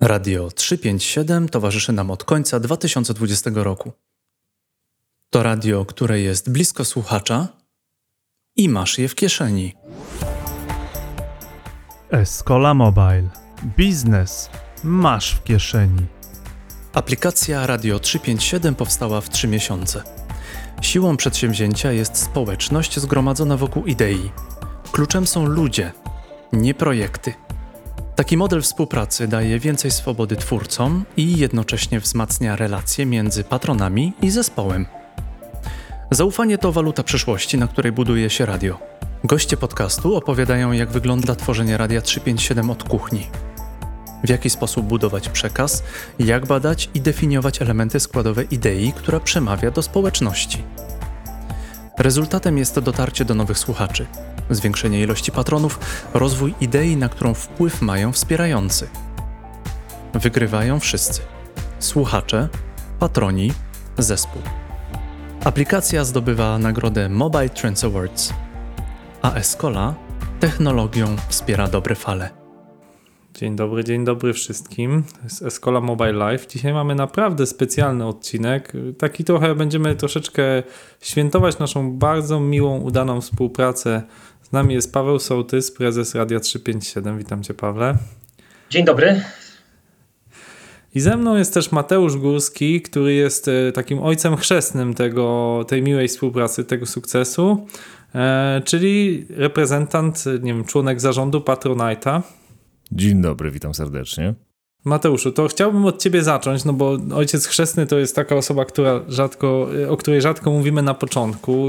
Radio 357 towarzyszy nam od końca 2020 roku. To radio, które jest blisko słuchacza i masz je w kieszeni. Escola Mobile. Biznes masz w kieszeni. Aplikacja Radio 357 powstała w 3 miesiące. Siłą przedsięwzięcia jest społeczność zgromadzona wokół idei. Kluczem są ludzie, nie projekty. Taki model współpracy daje więcej swobody twórcom i jednocześnie wzmacnia relacje między patronami i zespołem. Zaufanie to waluta przyszłości, na której buduje się radio. Goście podcastu opowiadają, jak wygląda tworzenie Radia 357 od kuchni. W jaki sposób budować przekaz, jak badać i definiować elementy składowe idei, która przemawia do społeczności. Rezultatem jest dotarcie do nowych słuchaczy, zwiększenie ilości patronów, rozwój idei, na którą wpływ mają wspierający. Wygrywają wszyscy: słuchacze, patroni, zespół. Aplikacja zdobywa nagrodę Mobile Trends Awards, a Escola technologią wspiera dobre fale. Dzień dobry, dzień dobry wszystkim z Escola Mobile Live. Dzisiaj mamy naprawdę specjalny odcinek. Taki trochę będziemy troszeczkę świętować naszą bardzo miłą, udaną współpracę. Z nami jest Paweł Sołtys, prezes Radia 357. Witam Cię, Pawle. Dzień dobry. I ze mną jest też Mateusz Górski, który jest e, takim ojcem chrzestnym tego, tej miłej współpracy, tego sukcesu, e, czyli reprezentant, nie wiem, członek zarządu Patronite'a. Dzień dobry, witam serdecznie. Mateuszu, to chciałbym od ciebie zacząć, no bo ojciec chrzestny to jest taka osoba, która rzadko, o której rzadko mówimy na początku,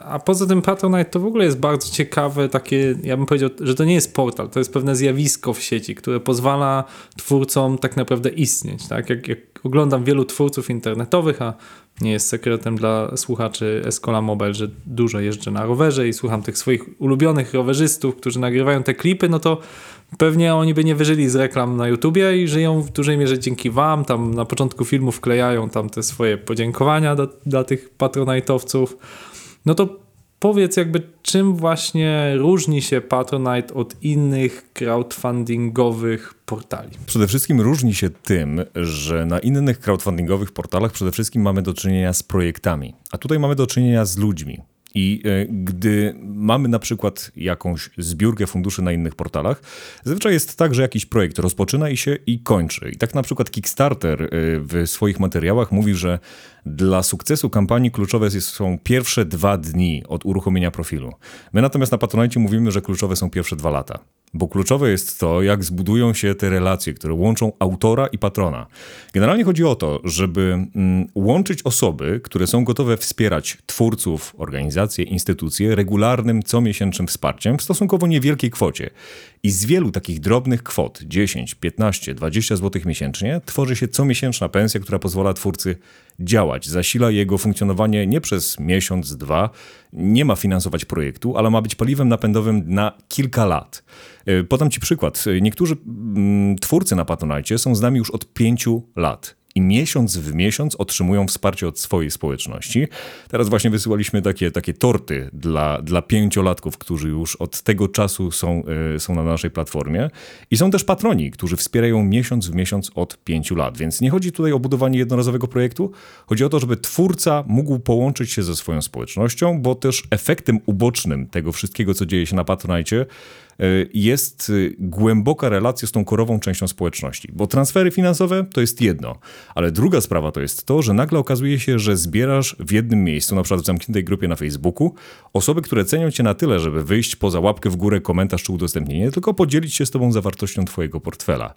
a poza tym Patronite to w ogóle jest bardzo ciekawe takie, ja bym powiedział, że to nie jest portal, to jest pewne zjawisko w sieci, które pozwala twórcom tak naprawdę istnieć, tak? Jak, jak oglądam wielu twórców internetowych, a nie jest sekretem dla słuchaczy Escola Mobile, że dużo jeżdżę na rowerze i słucham tych swoich ulubionych rowerzystów, którzy nagrywają te klipy, no to pewnie oni by nie wyżyli z reklam na YouTubie i żyją w dużej mierze dzięki wam. Tam na początku filmu wklejają tam te swoje podziękowania do, dla tych patronajtowców. No to powiedz jakby czym właśnie różni się Patronite od innych crowdfundingowych portali? Przede wszystkim różni się tym, że na innych crowdfundingowych portalach przede wszystkim mamy do czynienia z projektami, a tutaj mamy do czynienia z ludźmi. I e, gdy mamy na przykład jakąś zbiórkę funduszy na innych portalach, zazwyczaj jest tak, że jakiś projekt rozpoczyna się i kończy. I tak na przykład Kickstarter e, w swoich materiałach mówi, że dla sukcesu kampanii kluczowe są pierwsze dwa dni od uruchomienia profilu. My natomiast na Patronite mówimy, że kluczowe są pierwsze dwa lata. Bo kluczowe jest to, jak zbudują się te relacje, które łączą autora i patrona. Generalnie chodzi o to, żeby mm, łączyć osoby, które są gotowe wspierać twórców, organizacje, instytucje regularnym, comiesięcznym wsparciem w stosunkowo niewielkiej kwocie. I z wielu takich drobnych kwot, 10, 15, 20 zł miesięcznie, tworzy się comiesięczna pensja, która pozwala twórcy działać. Zasila jego funkcjonowanie nie przez miesiąc, dwa, nie ma finansować projektu, ale ma być paliwem napędowym na kilka lat. E, podam Ci przykład. Niektórzy mm, twórcy na Patronite są z nami już od pięciu lat i miesiąc w miesiąc otrzymują wsparcie od swojej społeczności. Teraz właśnie wysyłaliśmy takie, takie torty dla, dla pięciolatków, którzy już od tego czasu są, y, są na naszej platformie. I są też patroni, którzy wspierają miesiąc w miesiąc od pięciu lat. Więc nie chodzi tutaj o budowanie jednorazowego projektu, chodzi o to, żeby twórca mógł połączyć się ze swoją społecznością, bo też efektem ubocznym tego wszystkiego, co dzieje się na Patronite, jest y, głęboka relacja z tą korową częścią społeczności. Bo transfery finansowe to jest jedno, ale druga sprawa to jest to, że nagle okazuje się, że zbierasz w jednym miejscu, na przykład w zamkniętej grupie na Facebooku, osoby, które cenią cię na tyle, żeby wyjść poza łapkę w górę, komentarz czy udostępnienie, tylko podzielić się z tobą zawartością twojego portfela.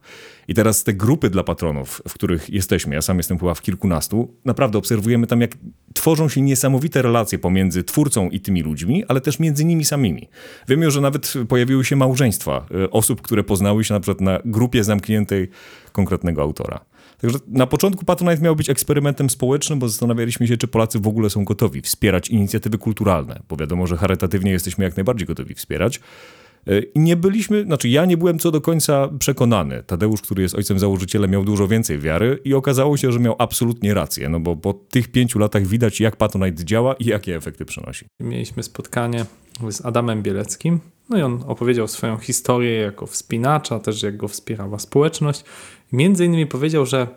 I teraz te grupy dla patronów, w których jesteśmy, ja sam jestem chyba w kilkunastu, naprawdę obserwujemy tam, jak tworzą się niesamowite relacje pomiędzy twórcą i tymi ludźmi, ale też między nimi samymi. Wiemy, że nawet pojawiły się małżeństwa e, osób, które poznały się na przykład na grupie zamkniętej konkretnego autora. Także na początku Patronite miał być eksperymentem społecznym, bo zastanawialiśmy się, czy Polacy w ogóle są gotowi wspierać inicjatywy kulturalne, bo wiadomo, że charytatywnie jesteśmy jak najbardziej gotowi wspierać. E, I nie byliśmy, znaczy ja nie byłem co do końca przekonany. Tadeusz, który jest ojcem założycielem, miał dużo więcej wiary i okazało się, że miał absolutnie rację, no bo po tych pięciu latach widać, jak Patronite działa i jakie efekty przynosi. Mieliśmy spotkanie z Adamem Bieleckim. No i on opowiedział swoją historię jako wspinacza, też jak go wspierała społeczność. Między innymi powiedział, że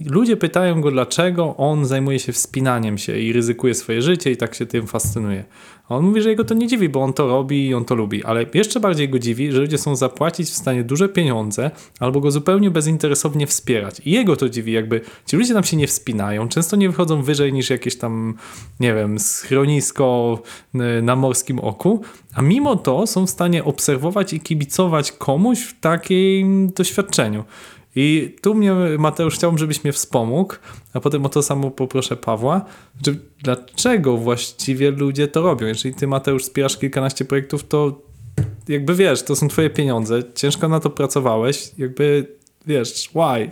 ludzie pytają go, dlaczego on zajmuje się wspinaniem się i ryzykuje swoje życie i tak się tym fascynuje. A on mówi, że jego to nie dziwi, bo on to robi i on to lubi, ale jeszcze bardziej go dziwi, że ludzie są zapłacić w stanie duże pieniądze albo go zupełnie bezinteresownie wspierać. I jego to dziwi, jakby ci ludzie tam się nie wspinają, często nie wychodzą wyżej niż jakieś tam, nie wiem, schronisko na morskim oku, a mimo to są w stanie obserwować i kibicować komuś w takim doświadczeniu. I tu mnie, Mateusz, chciałbym, żebyś mnie wspomógł, a potem o to samo poproszę Pawła. Znaczy, dlaczego właściwie ludzie to robią? Jeżeli ty, Mateusz, wspierasz kilkanaście projektów, to jakby wiesz, to są twoje pieniądze, ciężko na to pracowałeś, jakby wiesz, why?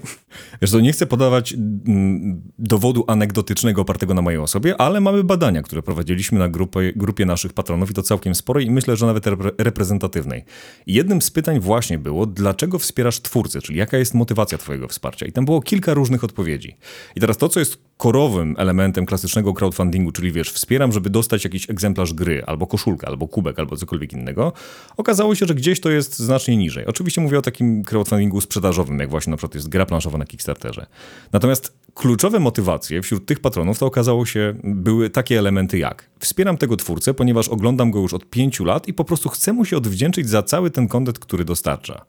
Co, nie chcę podawać mm, dowodu anegdotycznego opartego na mojej osobie, ale mamy badania, które prowadziliśmy na grupie, grupie naszych patronów i to całkiem sporej i myślę, że nawet repre reprezentatywnej. Jednym z pytań właśnie było, dlaczego wspierasz twórcę, czyli jaka jest motywacja twojego wsparcia? I tam było kilka różnych odpowiedzi. I teraz to, co jest korowym elementem klasycznego crowdfundingu, czyli wiesz, wspieram, żeby dostać jakiś egzemplarz gry, albo koszulkę, albo kubek, albo cokolwiek innego, okazało się, że gdzieś to jest znacznie niżej. Oczywiście mówię o takim crowdfundingu sprzedażowym, jak właśnie na przykład jest gra planszowa na Kickstarterze. Natomiast kluczowe motywacje wśród tych patronów to okazało się, były takie elementy jak wspieram tego twórcę, ponieważ oglądam go już od pięciu lat i po prostu chcę mu się odwdzięczyć za cały ten kontent, który dostarcza.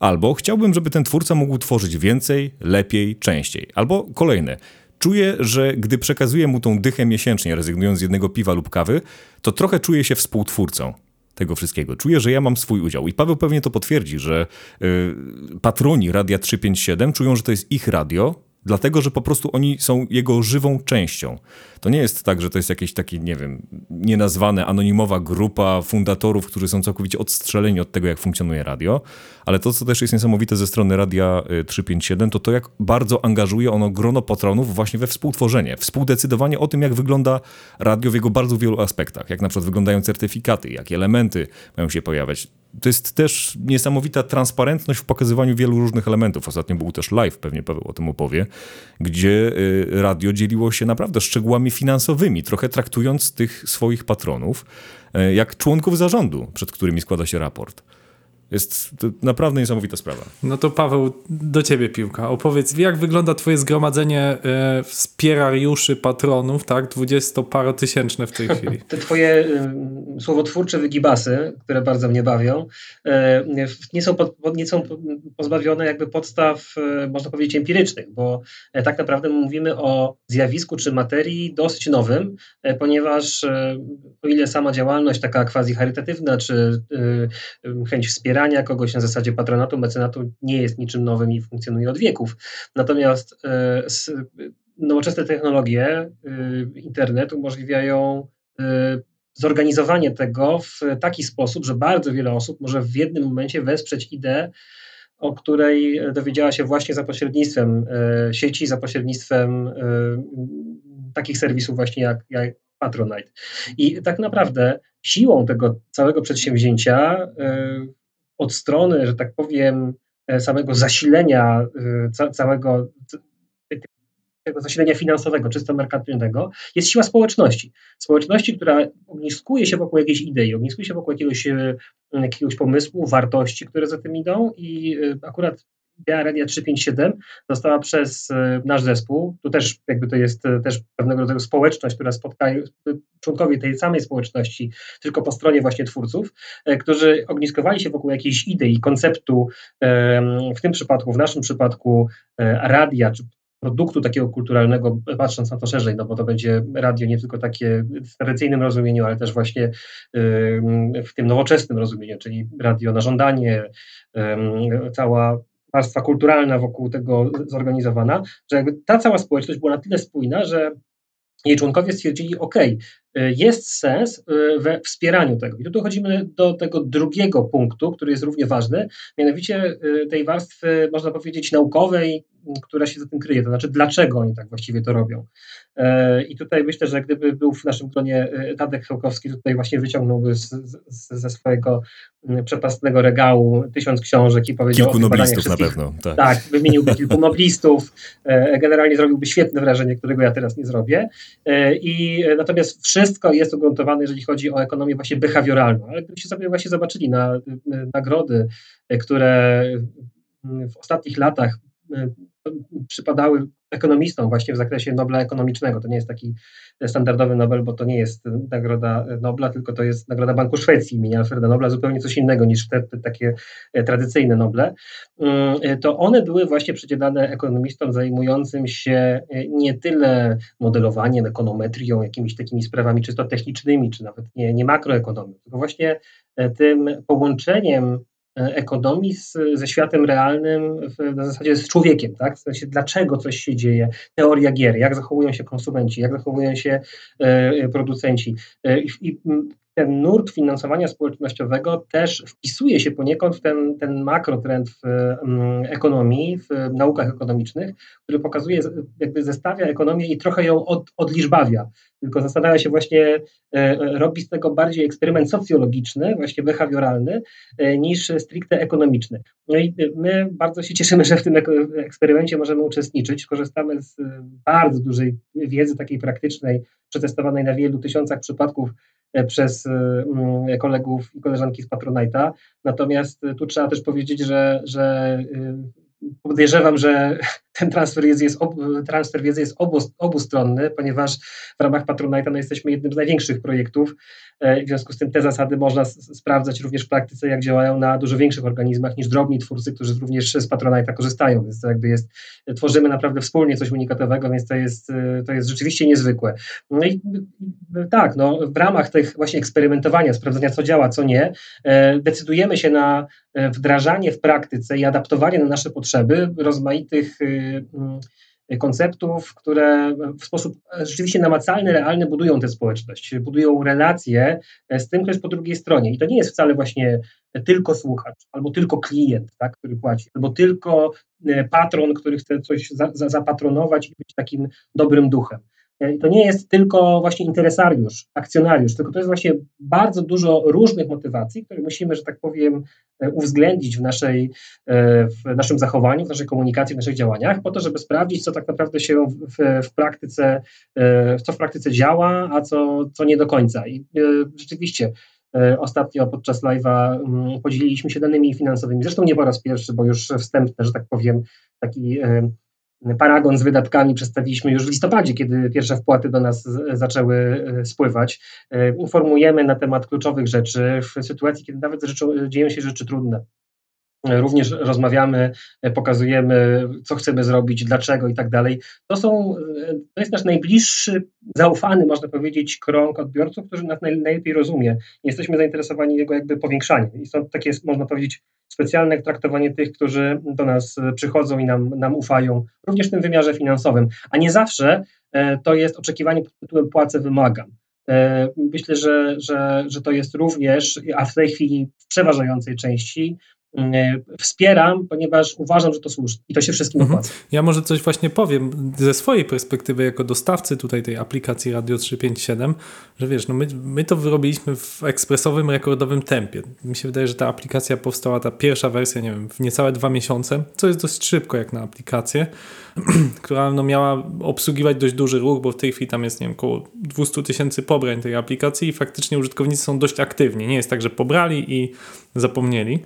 Albo chciałbym, żeby ten twórca mógł tworzyć więcej, lepiej, częściej. Albo kolejne. Czuję, że gdy przekazuję mu tą dychę miesięcznie, rezygnując z jednego piwa lub kawy, to trochę czuję się współtwórcą tego wszystkiego. Czuję, że ja mam swój udział. I Paweł pewnie to potwierdzi, że y, patroni Radia 357 czują, że to jest ich radio, dlatego że po prostu oni są jego żywą częścią. To nie jest tak, że to jest jakieś takie, nie wiem, nienazwane, anonimowa grupa fundatorów, którzy są całkowicie odstrzeleni od tego, jak funkcjonuje radio, ale to, co też jest niesamowite ze strony Radia 357, to to, jak bardzo angażuje ono grono patronów właśnie we współtworzenie, współdecydowanie o tym, jak wygląda radio w jego bardzo wielu aspektach, jak na przykład wyglądają certyfikaty, jakie elementy mają się pojawiać. To jest też niesamowita transparentność w pokazywaniu wielu różnych elementów. Ostatnio był też live, pewnie Paweł o tym opowie, gdzie radio dzieliło się naprawdę szczegółami finansowymi, trochę traktując tych swoich patronów jak członków zarządu, przed którymi składa się raport. Jest to naprawdę niesamowita sprawa. No to Paweł, do ciebie piłka. Opowiedz, jak wygląda twoje zgromadzenie e, wspierariuszy, patronów, tak? Dwudziestoparotysięczne w tej chwili. Te twoje y, słowotwórcze wygibasy, które bardzo mnie bawią, y, nie, są pod, nie są pozbawione jakby podstaw, y, można powiedzieć, empirycznych, bo y, tak naprawdę mówimy o zjawisku czy materii dosyć nowym, y, ponieważ o ile sama działalność taka quasi charytatywna, czy chęć wspierania wspierania kogoś na zasadzie patronatu, mecenatu nie jest niczym nowym i funkcjonuje od wieków. Natomiast e, nowoczesne technologie, e, internet umożliwiają e, zorganizowanie tego w taki sposób, że bardzo wiele osób może w jednym momencie wesprzeć ideę, o której dowiedziała się właśnie za pośrednictwem sieci, za pośrednictwem takich serwisów właśnie jak, jak Patronite. I tak naprawdę siłą tego całego przedsięwzięcia od strony, że tak powiem, e, samego zasilenia e, całego tego zasilenia finansowego, czysto merkantylnego, jest siła społeczności. Społeczności, która ogniskuje się wokół jakiejś idei, ogniskuje się wokół jakiegoś, e, jakiegoś pomysłu, wartości, które za tym idą i akurat idea Radia 357 została przez e, nasz zespół, tu też jakby to jest e, też pewnego rodzaju społeczność, która spotkają członkowie tej samej społeczności, tylko po stronie właśnie twórców, e, którzy ogniskowali się wokół jakiejś idei, konceptu, w tym przypadku, w naszym przypadku radia, czy produktu takiego kulturalnego, patrząc na to szerzej, no bo to będzie radio nie tylko takie w tradycyjnym rozumieniu, ale też właśnie w tym nowoczesnym rozumieniu, czyli radio na żądanie, cała warstwa kulturalna wokół tego zorganizowana, że ta cała społeczność była na tyle spójna, że jej członkowie stwierdzili, OK, jest sens y, we wspieraniu tego. I tu dochodzimy do tego drugiego punktu, który jest równie ważny, mianowicie y, tej warstwy, można powiedzieć, naukowej, która się za tym kryje, to znaczy dlaczego oni tak właściwie to robią. E, I tutaj myślę, że gdyby był w naszym gronie e, Tadek Chełkowski, tutaj właśnie wyciągnąłby z, z, ze swojego przepastnego regału tysiąc książek i powiedział Kilku noblistów na pewno. Tak. tak, wymieniłby kilku noblistów, e, generalnie zrobiłby świetne wrażenie, którego ja teraz nie zrobię. I natomiast wszyscy wszystko jest ugruntowane, jeżeli chodzi o ekonomię właśnie behawioralną, ale gdybyście sobie właśnie zobaczyli na, na nagrody, które w ostatnich latach przypadały ekonomistom właśnie w zakresie Nobla ekonomicznego. To nie jest taki standardowy Nobel, bo to nie jest nagroda Nobla, tylko to jest nagroda Banku Szwecji imienia Alfreda Nobla, zupełnie coś innego niż te, te takie tradycyjne Noble. To one były właśnie przydzielane ekonomistom zajmującym się nie tyle modelowaniem, ekonometrią, jakimiś takimi sprawami czysto technicznymi, czy nawet nie, nie makroekonomią, tylko właśnie tym połączeniem ekonomii z, ze światem realnym, w, na zasadzie z człowiekiem, tak? W sensie, dlaczego coś się dzieje, teoria gier, jak zachowują się konsumenci, jak zachowują się e, producenci. E, I ten nurt finansowania społecznościowego też wpisuje się poniekąd w ten, ten makrotrend w um, ekonomii, w naukach ekonomicznych, który pokazuje, jakby zestawia ekonomię i trochę ją od, odliczbawia. Tylko zastanawia się właśnie, e, robi z tego bardziej eksperyment socjologiczny, właśnie behawioralny, e, niż stricte ekonomiczny. No i my bardzo się cieszymy, że w tym eksperymencie możemy uczestniczyć. Korzystamy z bardzo dużej wiedzy takiej praktycznej, przetestowanej na wielu tysiącach przypadków E, przez e, kolegów i koleżanki z Patronite'a. Natomiast tu trzeba też powiedzieć, że, że podejrzewam, że ten transfer wiedzy jest, transfer wiedzy jest obu, obustronny, ponieważ w ramach Patronite'a no, jesteśmy jednym z największych projektów. E, w związku z tym te zasady można sprawdzać również w praktyce, jak działają na dużo większych organizmach niż drobni twórcy, którzy również z Patronite'a korzystają. Więc to jakby jest, tworzymy naprawdę wspólnie coś unikatowego, więc to jest, e, to jest rzeczywiście niezwykłe. No i tak, no, w ramach tych właśnie eksperymentowania, sprawdzania, co działa, co nie, e, decydujemy się na wdrażanie w praktyce i adaptowanie na nasze potrzeby rozmaitych konceptów, które w sposób rzeczywiście namacalny, realny budują tę społeczność, budują relacje z tym, kto jest po drugiej stronie. I to nie jest wcale właśnie tylko słuchacz, albo tylko klient, tak, który płaci, albo tylko e, patron, który chce coś za, za, zapatronować i być takim dobrym duchem. I to nie jest tylko właśnie interesariusz, akcjonariusz, tylko to jest właśnie bardzo dużo różnych motywacji, które musimy, że tak powiem, e, uwzględnić w, naszej, e, w naszym zachowaniu, w naszej komunikacji, w naszych działaniach, po to, żeby sprawdzić, co tak naprawdę się w, w praktyce, e, co w praktyce działa, a co, co nie do końca. I rzeczywiście Ostatnio podczas live'a mm, podzieliliśmy się danymi finansowymi, zresztą nie po raz pierwszy, bo już wstępne, że tak powiem, taki paragon z wydatkami przedstawiliśmy już w listopadzie, kiedy pierwsze wpłaty do nas zaczęły e, spływać. E, informujemy na temat kluczowych rzeczy w sytuacji, kiedy nawet rzeczy, dzieją się rzeczy trudne. E, również rozmawiamy, pokazujemy, co chcemy zrobić, dlaczego i tak dalej. To są, to jest nasz najbliższy, zaufany, można powiedzieć, krąg odbiorców, który nas najlepiej rozumie. Jesteśmy zainteresowani jego jakby powiększaniem. I są takie, można powiedzieć, specjalne traktowanie tych, którzy do nas e, przychodzą i nam, nam ufają, również w tym wymiarze finansowym. A nie zawsze e, to jest oczekiwanie pod tytułem płacę, wymagam. E, myślę, że, że, że to jest również, a w tej chwili w przeważającej części, E, wspieram, ponieważ uważam, że to słuszne i to się wszystkim mhm. opłaca. Ja może coś właśnie powiem ze swojej perspektywy jako dostawcy tutaj tej aplikacji Radio 357, że wiesz, no my, my to wyrobiliśmy w ekspresowym, rekordowym tempie. Mi się wydaje, że ta aplikacja powstała, ta pierwsza wersja, nie wiem, w niecałe dwa miesiące, co jest dość szybko jak na aplikację, która no miała obsługiwać dość duży ruch, bo w tej chwili tam jest, nie wiem, około 200 tysięcy pobrań tej aplikacji i faktycznie użytkownicy są dość aktywni. Nie jest tak, że pobrali i zapomnieli.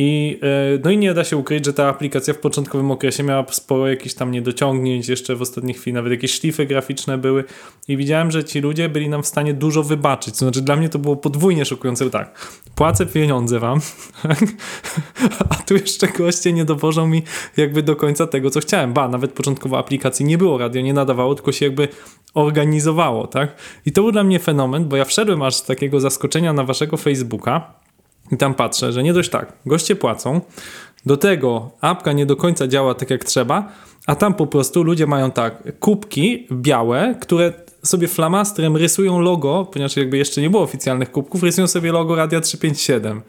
I, e, no i nie da się ukryć, że ta aplikacja w początkowym okresie miała sporo jakichś tam niedociągnięć, jeszcze w ostatniej chwili nawet jakieś szlify graficzne były i widziałem, że ci ludzie byli nam w stanie dużo wybaczyć. To znaczy dla mnie to było podwójnie szokujące. Tak, płacę pieniądze wam, a tu jeszcze goście nie dowożą mi jakby do końca tego, co chciałem. Ba, nawet początkowo aplikacji nie było, radio nie nadawało, tylko się jakby organizowało, tak? I to był dla mnie fenomen, bo ja wszedłem aż z takiego zaskoczenia na waszego Facebooka, i tam patrzę, że nie dość tak, goście płacą, do tego apka nie do końca działa tak jak trzeba, a tam po prostu ludzie mają tak, kubki białe, które sobie flamastrem rysują logo, ponieważ jakby jeszcze nie było oficjalnych kubków, rysują sobie logo Radia 357.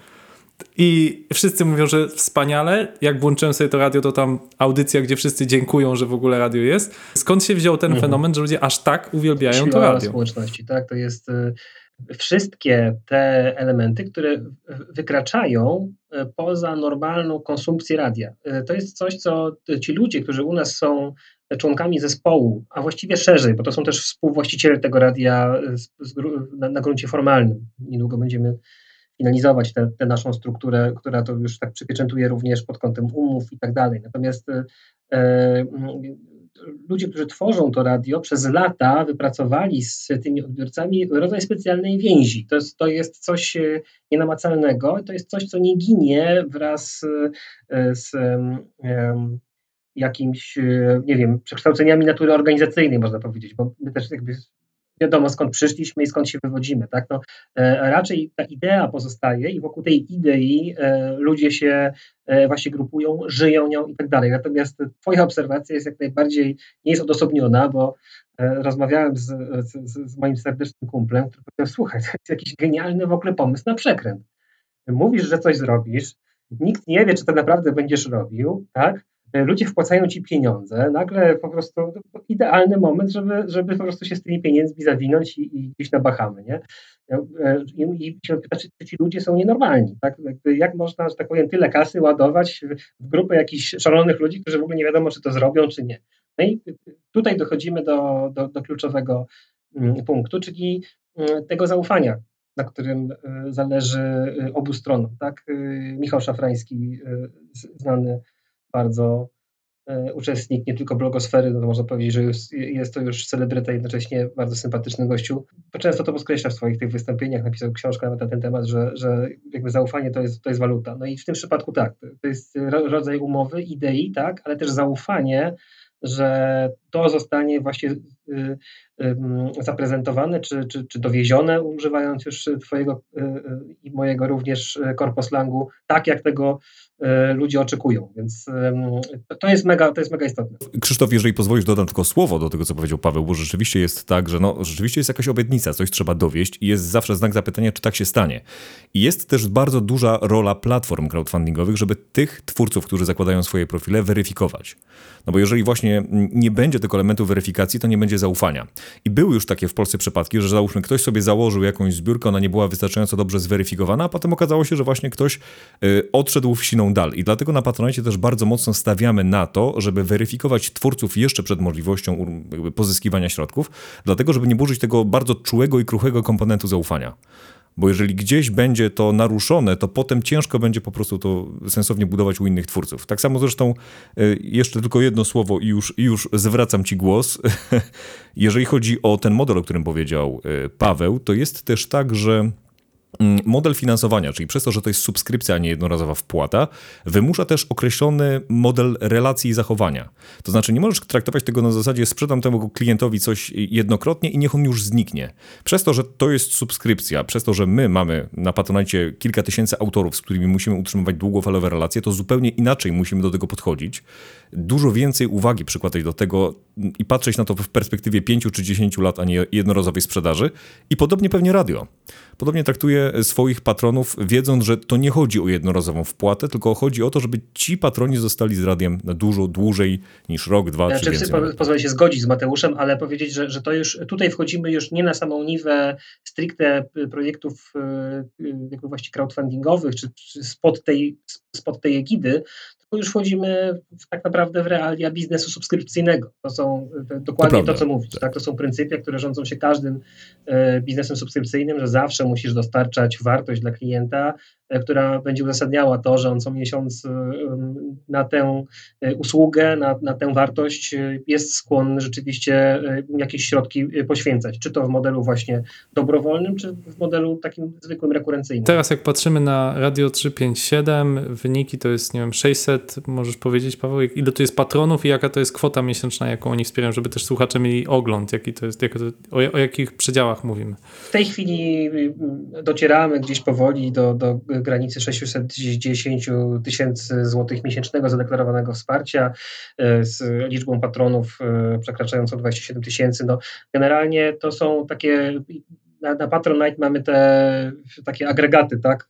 I wszyscy mówią, że wspaniale. Jak włączyłem sobie to radio, to tam audycja, gdzie wszyscy dziękują, że w ogóle radio jest. Skąd się wziął ten mhm. fenomen, że ludzie aż tak uwielbiają Siła to radio? społeczności, tak? To jest y, wszystkie te elementy, które wykraczają e, poza normalną konsumpcję radia. E, To jest coś, co ci ludzie, którzy u nas są członkami zespołu, a właściwie szerzej, bo to są też współwłaściciele tego radia e, na, gruncie formalnym. Niedługo będziemy finalizować tę naszą strukturę, która to już tak przypieczętuje również pod kątem umów i tak dalej. Natomiast ludzie, którzy tworzą to radio, przez lata wypracowali z tymi odbiorcami rodzaj specjalnej więzi. To jest, to jest coś e, nienamacalnego, to jest coś, co nie ginie wraz e, z jakimś, e, nie wiem, przekształceniami natury organizacyjnej, można powiedzieć, bo my też jakby wiadomo skąd przyszliśmy i skąd się wywodzimy, tak? No, e, raczej ta idea pozostaje i wokół tej idei e, ludzie się e, właśnie grupują, żyją nią i tak dalej. Natomiast twoja obserwacja jest jak najbardziej, nie jest odosobniona, bo rozmawiałem z, z, z moim serdecznym kumplem, który powiedział, słuchaj, to jest jakiś genialny w ogóle pomysł na przekręt. Mówisz, że coś zrobisz, nikt nie wie, czy to naprawdę będziesz robił, tak? E, Ludzie wpłacają ci pieniądze, nagle po prostu idealny moment, żeby, żeby po prostu się z tymi pieniędzmi zawinąć i, i gdzieś na Bahamy, nie? E, I, i się pyta, czy, czy ci ludzie są nienormalni, tak? Jak można, że tak powiem, tyle kasy ładować w, grupę jakichś szalonych ludzi, którzy w ogóle nie wiadomo, czy to zrobią, czy nie. No i tutaj dochodzimy do, do, do kluczowego mm, punktu, czyli mm, tego zaufania, na którym e, zależy obu stronom. Tak? Michał Szafrański, znany bardzo e, uczestnik nie tylko blogosfery, no to można powiedzieć, że już, jest to już celebryta, jednocześnie bardzo sympatyczny gościu. To często to podkreśla w swoich tych wystąpieniach, napisał książkę nawet na ten temat, że, że jakby zaufanie to jest, to jest waluta. No i w tym przypadku tak, to jest ro- rodzaj umowy, idei, tak, ale też zaufanie, że to zostanie właśnie y, ym, zaprezentowane czy, czy, czy dowiezione, używając już Twojego y, y, i mojego również y, korposlangu, tak jak tego y, ludzie oczekują. Więc to- jest mega, to jest mega istotne. Krzysztof, jeżeli pozwolisz, dodam tylko słowo do tego, co powiedział Paweł, bo rzeczywiście jest tak, że no, rzeczywiście jest jakaś obietnica, coś trzeba dowieść i jest zawsze znak zapytania, czy tak się stanie. I jest też bardzo duża rola platform crowdfundingowych, żeby tych twórców, którzy zakładają swoje profile, weryfikować. No bo jeżeli właśnie nie będzie tego elementu weryfikacji, to nie będzie zaufania. I były już takie w Polsce przypadki, że załóżmy ktoś sobie założył jakąś zbiórkę, ona nie była wystarczająco dobrze zweryfikowana, a potem okazało się, że właśnie ktoś y, odszedł w siną dal. I dlatego na Patronite też bardzo mocno stawiamy na to, żeby weryfikować twórców jeszcze przed możliwością pozyskiwania środków, dlatego żeby nie burzyć tego bardzo czułego i kruchego komponentu zaufania. Bo jeżeli gdzieś będzie to naruszone, to potem ciężko będzie po prostu to sensownie budować u innych twórców. Tak samo zresztą y, jeszcze tylko jedno słowo i już, już zwracam ci głos. Jeżeli chodzi o ten model, o którym powiedział y, Paweł, to jest też tak, że Model finansowania, czyli przez to, że to jest subskrypcja, a nie jednorazowa wpłata, wymusza też określony model relacji i zachowania. To znaczy, nie możesz traktować tego na zasadzie sprzedam temu klientowi coś jednokrotnie i niech on już zniknie. Przez to, że to jest subskrypcja, przez to, że my mamy na Patronite kilka tysięcy autorów, z którymi musimy utrzymywać długofalowe relacje, to zupełnie inaczej musimy do tego podchodzić. Dużo więcej uwagi przykładać do tego i patrzeć na to w perspektywie 5 czy 10 lat, a nie jednorazowej sprzedaży. I podobnie pewnie radio. Podobnie traktuje swoich patronów, wiedząc, że to nie chodzi o jednorazową wpłatę, tylko chodzi o to, żeby ci patroni zostali z radiem na dużo dłużej niż rok, dwa Ja czy więcej. po, pozwolę się zgodzić z Mateuszem, ale powiedzieć, że, że to już tutaj wchodzimy już nie na samą niwę stricte y, projektów y, y, jakby właśnie crowdfundingowych, czy, czy spod, tej, spod tej egidy, tylko już wchodzimy w, tak naprawdę w realia biznesu subskrypcyjnego. To są to, dokładnie to, prawda, co mówisz. Tak. To są pryncypia, które rządzą się każdym e, biznesem subskrypcyjnym, że zawsze musisz dostarczać wartość dla klienta, która będzie uzasadniała to, że on co miesiąc e, na tę e, usługę, na, na tę wartość e, jest skłonny rzeczywiście e, jakieś środki e, poświęcać, czy to w modelu właśnie dobrowolnym, czy w modelu takim zwykłym, rekurencyjnym. Teraz jak patrzymy na Radio 357, wyniki to jest, nie wiem, 600, możesz powiedzieć Paweł, jak- ile to jest patronów i jaka to jest kwota miesięczna, jaką oni wspierają, żeby też słuchacze mieli ogląd, jaki to jest, jaka to, o, o jakich przedziałach mówimy. W tej chwili y, y, docieramy gdzieś powoli do, do granicy 610 tysięcy złotych miesięcznego zadeklarowanego wsparcia y, z liczbą patronów y, przekraczającą 27 tysięcy. No, generalnie to są takie, na, na Patronite mamy te takie agregaty, tak?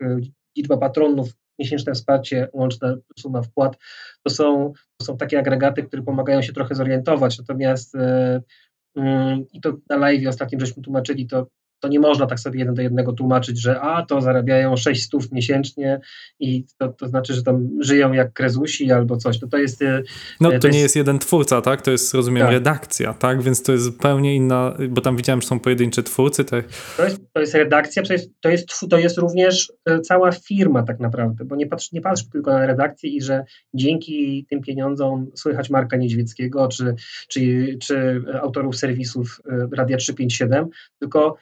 Liczba patronów, miesięczne wsparcie, łączna suma wpłat, to są, to są takie agregaty, które pomagają się trochę zorientować, natomiast y, Mm, I to na live ostatnim żeśmy tłumaczyli, to to nie można tak sobie jeden do jednego tłumaczyć, że a to zarabiają 600 miesięcznie i to, to znaczy, że tam żyją jak krezusi albo coś. No to jest. e, No to to nie jest- jest jeden twórca, tak? To jest, rozumiem, Tak. redakcja, tak? Więc to jest zupełnie inna, bo tam widziałem, że są pojedyncze twórcy, tak? To jest, to jest redakcja, to jest, to, jest, to jest również e, cała firma tak naprawdę, bo nie patrz, nie patrz tylko na redakcję i że dzięki tym pieniądzom słychać Marka Niedźwieckiego czy, czy, czy autorów serwisów e, Radia 357, tylko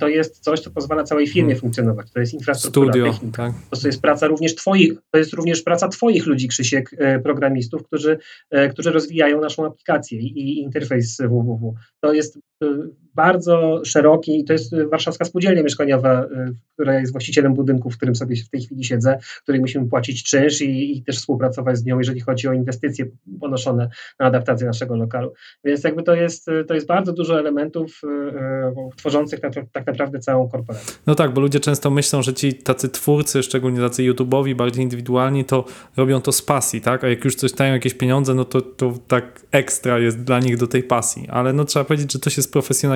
to jest coś, co pozwala całej firmie Hmm. funkcjonować. To jest infrastruktura, Studio, technika. tak? To jest praca również twoich, to jest również praca twoich ludzi, Krzysiek, e, programistów, którzy, e, którzy rozwijają naszą aplikację i, interfejs www. To jest e, bardzo szeroki, to jest e, Warszawska Spółdzielnia Mieszkaniowa, e, która jest właścicielem budynku, w którym sobie w tej chwili siedzę, której musimy płacić czynsz i, i też współpracować z nią, jeżeli chodzi o inwestycje ponoszone na adaptację naszego lokalu. Więc jakby to jest, e, to jest bardzo dużo elementów e, tworzących tak, tak naprawdę całą korporację. No tak, bo ludzie często myślą, że ci tacy twórcy, szczególnie tacy YouTube'owi, bardziej indywidualni, to robią to z pasji, tak? A jak już coś dają jakieś pieniądze, no to, to tak ekstra jest dla nich do tej pasji. Ale no trzeba powiedzieć, że to się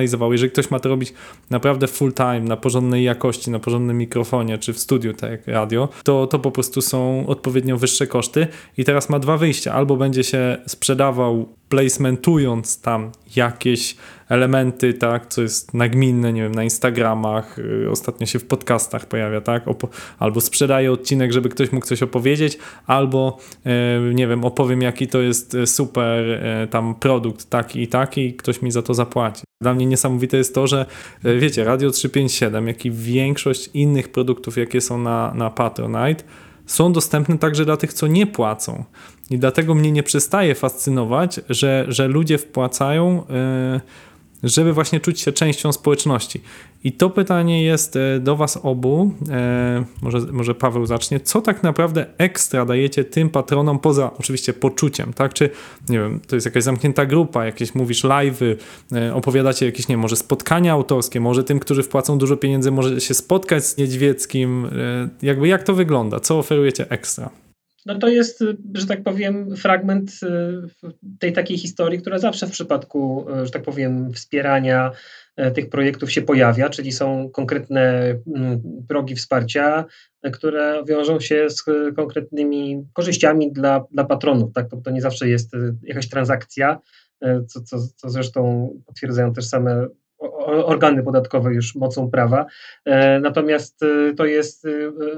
sprofesjonalizowało. Jeżeli ktoś ma to robić naprawdę full time, na porządnej jakości, na porządnym mikrofonie, czy w studiu, tak jak radio, to, to po prostu są odpowiednio wyższe koszty. I teraz ma dwa wyjścia. Albo będzie się sprzedawał placementując tam jakieś elementy, tak, co jest nagminne, nie wiem, na Instagramach, y, ostatnio się w podcastach pojawia, tak, Opo- albo sprzedaję odcinek, żeby ktoś mógł coś opowiedzieć, albo, y, nie wiem, opowiem, jaki to jest y, super y, tam produkt taki i taki i ktoś mi za to zapłaci. Dla mnie niesamowite jest to, że y, wiecie, Radio 357, jak i większość innych produktów, jakie są na, na Patronite, są dostępne także dla tych, co nie płacą. I dlatego mnie nie przestaje fascynować, że, że ludzie wpłacają, yy, żeby właśnie czuć się częścią społeczności. I to pytanie jest e, do Was obu. E, może, może Paweł zacznie. Co tak naprawdę ekstra dajecie tym patronom, poza oczywiście poczuciem, tak? Czy, nie wiem, to jest jakaś zamknięta grupa, jakieś mówisz live'y, e, opowiadacie jakieś, nie może spotkania autorskie, może tym, którzy wpłacą dużo pieniędzy, może się spotkać z Niedźwieckim. E, jakby jak to wygląda? Co oferujecie ekstra? No to jest, że tak powiem, fragment y, tej takiej historii, która zawsze w przypadku, y, że tak powiem, wspierania y, tych projektów się pojawia, czyli są konkretne mm, progi wsparcia, które wiążą się z konkretnymi korzyściami dla, dla patronów. Tak? To, to nie zawsze jest jakaś transakcja, co, co, co zresztą potwierdzają też same organy podatkowe już mocą prawa. E, Natomiast e, to jest e,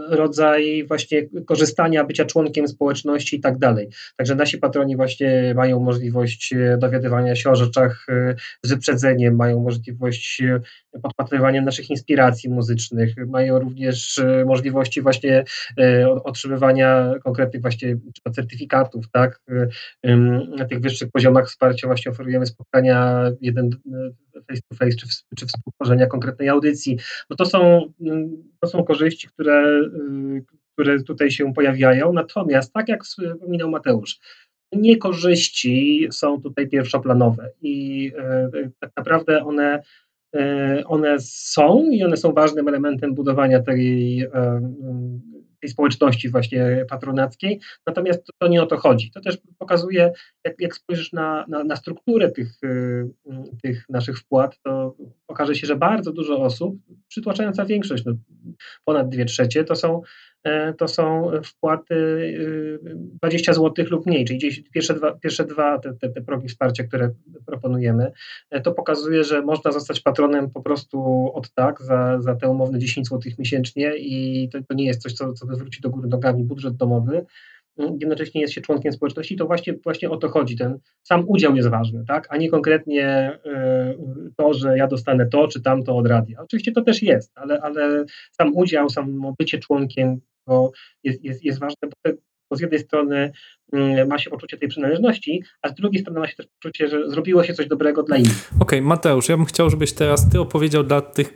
rodzaj właśnie korzystania, bycia członkiem społeczności i tak dalej. Także nasi patroni właśnie mają możliwość dowiadywania się o rzeczach z wyprzedzeniem, mają możliwość podpatrywania naszych inspiracji muzycznych, mają również możliwości właśnie otrzymywania konkretnych właśnie certyfikatów, tak? Na tych wyższych poziomach wsparcia właśnie oferujemy spotkania jeden face to face, czy, w- czy współtworzenia konkretnej audycji. No to są, mm, to są korzyści, które, y, które tutaj się pojawiają. Natomiast, tak jak wspominał Mateusz, niekorzyści są tutaj pierwszoplanowe i e, tak naprawdę one, one są i one są ważnym elementem budowania tej, tej społeczności właśnie patronackiej, natomiast to, nie o to chodzi. To też pokazuje, jak, jak spojrzysz na, na, na strukturę tych, y, y, tych naszych wpłat, to okaże się, że bardzo dużo osób, przytłaczająca większość, no, ponad dwie trzecie, to są, to są wpłaty y, 20 zł lub mniej, czyli pierwsze dwa, pierwsze dwa te, te, te progi wsparcia, które proponujemy, e, to pokazuje, że można zostać patronem po prostu od tak za, za te umowne 10 zł miesięcznie i to, to nie jest coś, co, co wywróci do góry nogami budżet domowy, jednocześnie jest się członkiem społeczności, to właśnie, właśnie o to chodzi. Ten sam udział jest ważny, tak? a nie konkretnie to, że ja dostanę to czy tamto od radia. Oczywiście to też jest, ale, ale sam udział, samo bycie członkiem to jest, jest, jest ważne, bo, te, bo z jednej strony y, ma się poczucie tej przynależności, a z drugiej strony ma się też poczucie, że zrobiło się coś dobrego dla innych. Okej, Mateusz, ja bym chciał, żebyś teraz ty opowiedział dla tych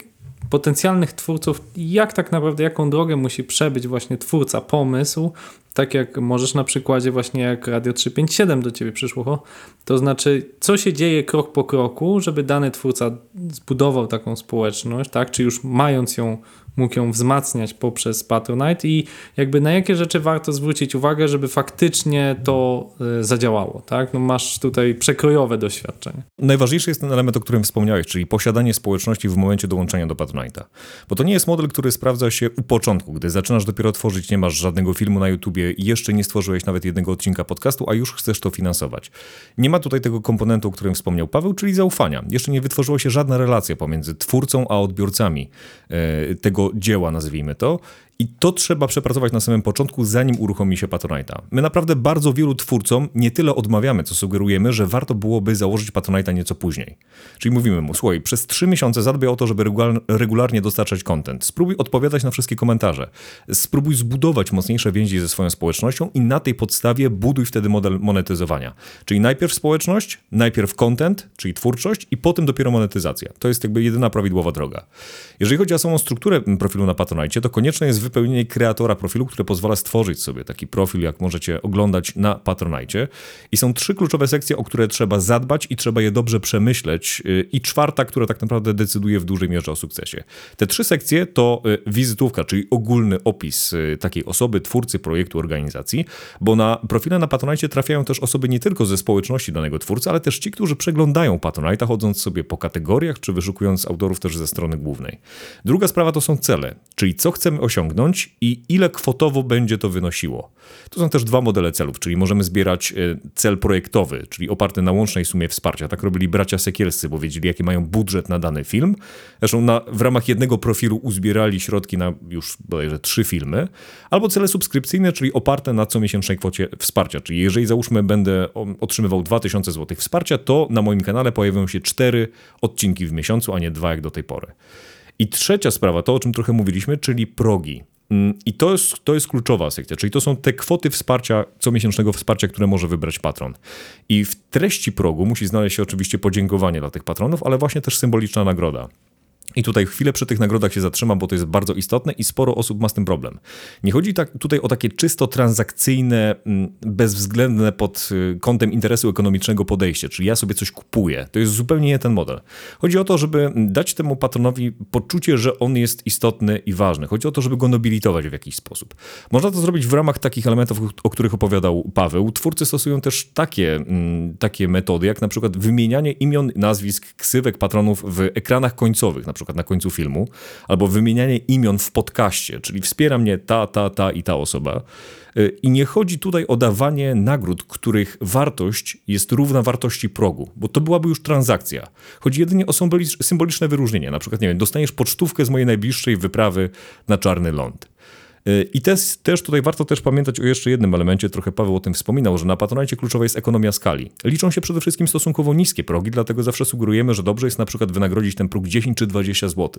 potencjalnych twórców, jak tak naprawdę, jaką drogę musi przebyć właśnie twórca, pomysł, tak jak możesz na przykładzie właśnie jak Radio 357 do ciebie przyszło, to znaczy co się dzieje krok po kroku, żeby dany twórca zbudował taką społeczność, tak, czy już mając ją mógł ją wzmacniać poprzez Patronite i jakby na jakie rzeczy warto zwrócić uwagę, żeby faktycznie to y, zadziałało, tak? No masz tutaj przekrojowe doświadczenie. Najważniejszy jest ten element, o którym wspomniałeś, czyli posiadanie społeczności w momencie dołączenia do Patronite'a. Bo to nie jest model, który sprawdza się u początku, gdy zaczynasz dopiero tworzyć, nie masz żadnego filmu na YouTubie i jeszcze nie stworzyłeś nawet jednego odcinka podcastu, a już chcesz to finansować. Nie ma tutaj tego komponentu, o którym wspomniał Paweł, czyli zaufania. Jeszcze nie wytworzyła się żadna relacja pomiędzy twórcą a odbiorcami e, tego dzieła, nazwijmy to. I to trzeba przepracować na samym początku, zanim uruchomi się Patronite'a. My naprawdę bardzo wielu twórcom nie tyle odmawiamy, co sugerujemy, że warto byłoby założyć Patronite'a nieco później. Czyli mówimy mu, słuchaj, przez trzy miesiące zadbaj o to, żeby regular- regularnie dostarczać content. Spróbuj odpowiadać na wszystkie komentarze. Spróbuj zbudować mocniejsze więzi ze swoją społecznością i na tej podstawie buduj wtedy model monetyzowania. Czyli najpierw społeczność, najpierw content, czyli twórczość i potem dopiero monetyzacja. To jest jakby jedyna prawidłowa droga. Jeżeli chodzi o samą strukturę profilu na Patronite, to konieczne jest wypełnienie kreatora profilu, które pozwala stworzyć sobie taki profil, jak możecie oglądać na Patronite. I są trzy kluczowe sekcje, o które trzeba zadbać i trzeba je dobrze przemyśleć. Yy, I czwarta, która tak naprawdę decyduje w dużej mierze o sukcesie. Te trzy sekcje to yy, wizytówka, czyli ogólny opis yy, takiej osoby, twórcy projektu, organizacji, bo na profile na Patronite trafiają też osoby nie tylko ze społeczności danego twórcy, ale też ci, którzy przeglądają Patronite, chodząc sobie po kategoriach, czy wyszukując autorów też ze strony głównej. Druga sprawa to są cele, czyli co chcemy osiągnąć, i ile kwotowo będzie to wynosiło. To są też dwa modele celów, czyli możemy zbierać e, cel projektowy, czyli oparty na łącznej sumie wsparcia. Tak robili bracia Sekielscy, bo wiedzieli, jaki mają budżet na dany film. Zresztą na, w ramach jednego profilu uzbierali środki na już bodajże trzy filmy. Albo cele subskrypcyjne, czyli oparte na comiesięcznej kwocie wsparcia. Czyli jeżeli załóżmy będę otrzymywał 2000 zł wsparcia, to na moim kanale pojawią się cztery odcinki w miesiącu, a nie dwa jak do tej pory. I trzecia sprawa, to o czym trochę mówiliśmy, czyli progi. I to jest, to jest kluczowa sekcja, czyli to są te kwoty wsparcia, comiesięcznego wsparcia, które może wybrać patron. I w treści progu musi znaleźć się oczywiście podziękowanie dla tych patronów, ale właśnie też symboliczna nagroda. I tutaj chwilę przy tych nagrodach się zatrzymam, bo to jest bardzo istotne i sporo osób ma z tym problem. Nie chodzi tak, tutaj o takie czysto transakcyjne, bezwzględne pod y, kątem interesu ekonomicznego podejście, czyli ja sobie coś kupuję. To jest zupełnie nie ten model. Chodzi o to, żeby dać temu patronowi poczucie, że on jest istotny i ważny. Chodzi o to, żeby go nobilitować w jakiś sposób. Można to zrobić w ramach takich elementów, o których opowiadał Paweł. Twórcy stosują też takie, takie metody, jak na przykład wymienianie imion, nazwisk, ksywek patronów w ekranach końcowych, na przykład na końcu filmu, albo wymienianie imion w podcaście, czyli wspiera mnie ta, ta, ta i ta osoba. Y, I nie chodzi tutaj o dawanie nagród, których wartość jest równa wartości progu, bo to byłaby już transakcja. Chodzi jedynie o symboliczne wyróżnienie. Na przykład, nie wiem, dostaniesz pocztówkę z mojej najbliższej wyprawy na Czarny Ląd. I też, też tutaj warto też pamiętać o jeszcze jednym elemencie, trochę Paweł o tym wspominał, że na Patronite kluczowa jest ekonomia skali. Liczą się przede wszystkim stosunkowo niskie progi, dlatego zawsze sugerujemy, że dobrze jest na przykład wynagrodzić ten próg 10 czy 20 zł,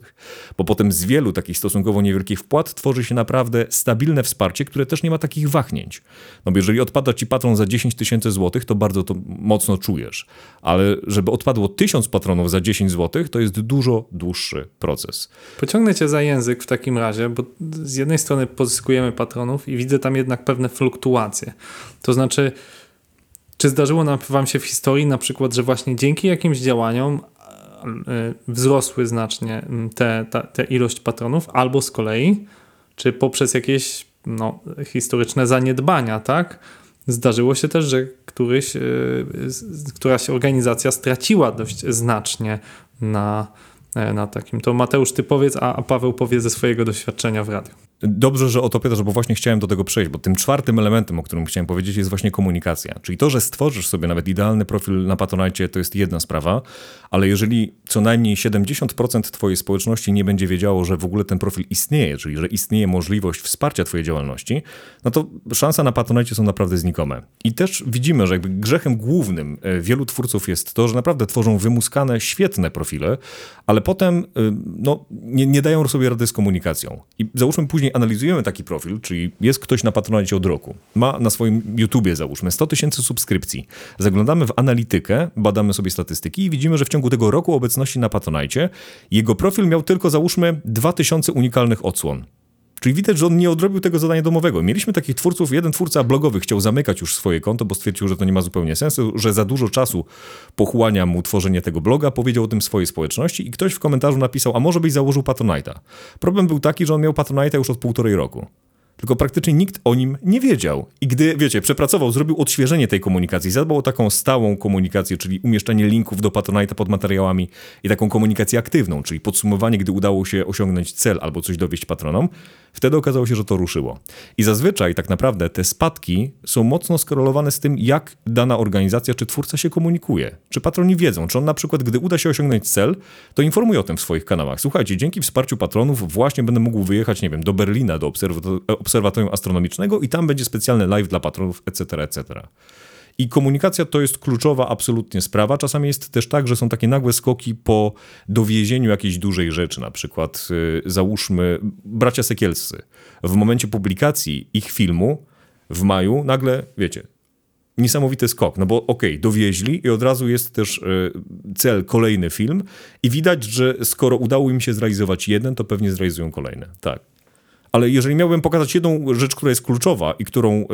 bo potem z wielu takich stosunkowo niewielkich wpłat tworzy się naprawdę stabilne wsparcie, które też nie ma takich wahnięć. No bo jeżeli odpada ci patron za 10 tysięcy złotych, to bardzo to mocno czujesz, ale żeby odpadło 1000 patronów za 10 zł, to jest dużo dłuższy proces. Pociągnę cię za język w takim razie, bo z jednej strony pozyskujemy patronów i widzę tam jednak pewne fluktuacje. To znaczy, czy zdarzyło nam wam się w historii na przykład, że właśnie dzięki jakimś działaniom e, wzrosły znacznie te, te, te ilość patronów, albo z kolei, czy poprzez jakieś no, historyczne zaniedbania, tak? Zdarzyło się też, że któryś, yy, któraś organizacja straciła dość znacznie na, na takim. To Mateusz, ty powiedz, a Paweł powie ze swojego doświadczenia w radiu. Dobrze, że o to pytasz, bo właśnie chciałem do tego przejść, bo tym czwartym elementem, o którym chciałem powiedzieć, jest właśnie komunikacja. Czyli to, że stworzysz sobie nawet idealny profil na Patronite, to jest jedna sprawa, ale jeżeli co najmniej 70% twojej społeczności nie będzie wiedziało, że w ogóle ten profil istnieje, czyli że istnieje możliwość wsparcia twojej działalności, no to szanse na Patronite są naprawdę znikome. I też widzimy, że jakby grzechem głównym e, wielu twórców jest to, że naprawdę tworzą wymuskane, świetne profile, ale potem e, no, nie, nie dają sobie rady z komunikacją. I załóżmy później analizujemy taki profil, czyli jest ktoś na Patronite od roku, ma na swoim YouTubie załóżmy 100 tysięcy subskrypcji, zaglądamy w analitykę, badamy sobie statystyki i widzimy, że w ciągu tego roku obecności na Patronite jego profil miał tylko załóżmy 2000 unikalnych odsłon. Czyli widać, że on nie odrobił tego zadania domowego. Mieliśmy takich twórców, jeden twórca blogowy chciał zamykać już swoje konto, bo stwierdził, że to nie ma zupełnie sensu, że za dużo czasu pochłania mu tworzenie tego bloga, powiedział o tym swojej społeczności i ktoś w komentarzu napisał, a może byś założył Patronite'a. Problem był taki, że on miał Patronite'a już od półtorej roku. Tylko praktycznie nikt o nim nie wiedział. I gdy, wiecie, przepracował, zrobił odświeżenie tej komunikacji, zadbał o taką stałą komunikację, czyli umieszczanie linków do Patronite'a pod materiałami i taką komunikację aktywną, czyli podsumowanie, gdy udało się osiągnąć cel albo coś dowieść patronom, wtedy okazało się, że to ruszyło. I zazwyczaj tak naprawdę te spadki są mocno skorelowane z tym, jak dana organizacja czy twórca się komunikuje. Czy patroni wiedzą, czy on na przykład, gdy uda się osiągnąć cel, to informuje o tym w swoich kanałach. Słuchajcie, dzięki wsparciu patronów właśnie będę mógł wyjechać, nie wiem, do Berlina, do obserwator- obserwatorium astronomicznego i tam będzie specjalny live dla patronów, etc., etc. I komunikacja to jest kluczowa absolutnie sprawa. Czasami jest też tak, że są takie nagłe skoki po dowiezieniu jakiejś dużej rzeczy. Na przykład y, załóżmy bracia Sekielscy. W momencie publikacji ich filmu w maju nagle, wiecie, niesamowity skok, no bo okej, dowieźli i od razu jest też y, cel, kolejny film i widać, że skoro udało im się zrealizować jeden, to pewnie zrealizują kolejne. Tak. Ale jeżeli miałbym pokazać jedną rzecz, która jest kluczowa i którą y,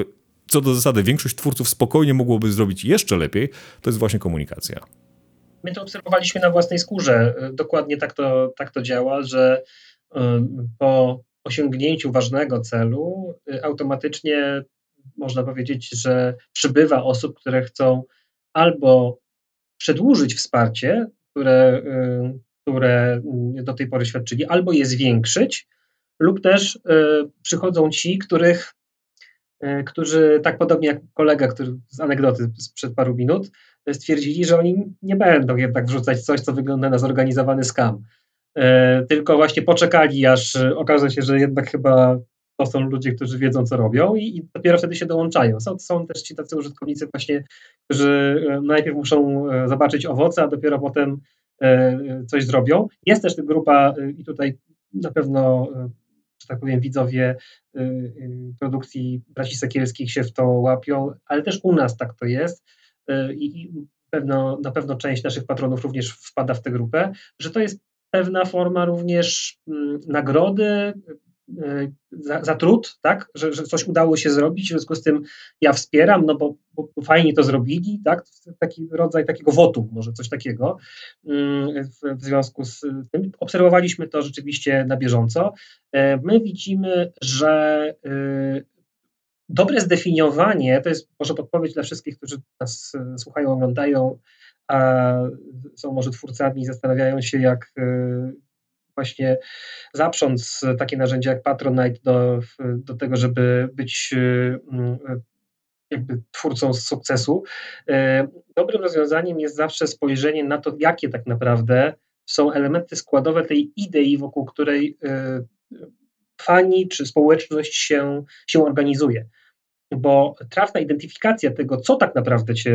co do zasady większość twórców spokojnie mogłoby zrobić jeszcze lepiej, to jest właśnie komunikacja. My to obserwowaliśmy na własnej skórze. Dokładnie tak to, tak to działa, że y, po osiągnięciu ważnego celu y, automatycznie można powiedzieć, że przybywa osób, które chcą albo przedłużyć wsparcie, które, które do tej pory świadczyli, albo je zwiększyć, lub też przychodzą ci, których, którzy tak podobnie jak kolega, który z anegdoty sprzed paru minut, stwierdzili, że oni nie będą jednak wrzucać coś, co wygląda na zorganizowany skam. Tylko właśnie poczekali, aż okaże się, że jednak chyba to są ludzie, którzy wiedzą, co robią i, i dopiero wtedy się dołączają. Są, są też ci tacy użytkownicy właśnie, którzy najpierw muszą zobaczyć owoce, a dopiero potem coś zrobią. Jest też grupa i tutaj na pewno, że tak powiem, widzowie produkcji braci Sekielskich się w to łapią, ale też u nas tak to jest i pewno, na pewno część naszych patronów również wpada w tę grupę, że to jest pewna forma również nagrody, za, za, trud, tak, że, że, coś udało się zrobić, w związku z tym ja wspieram, no bo, bo fajnie to zrobili, tak, taki rodzaj takiego wotu, może coś takiego w, w związku z tym. Obserwowaliśmy to rzeczywiście na bieżąco. My widzimy, że dobre zdefiniowanie, to jest może podpowiedź dla wszystkich, którzy nas słuchają, oglądają, a są może twórcami i zastanawiają się, jak właśnie zaprząc takie narzędzia jak Patronite do, do tego, żeby być jakby twórcą sukcesu. Dobrym rozwiązaniem jest zawsze spojrzenie na to, jakie tak naprawdę są elementy składowe tej idei, wokół której fani czy społeczność się, się organizuje. Bo trafna identyfikacja tego, co tak naprawdę cię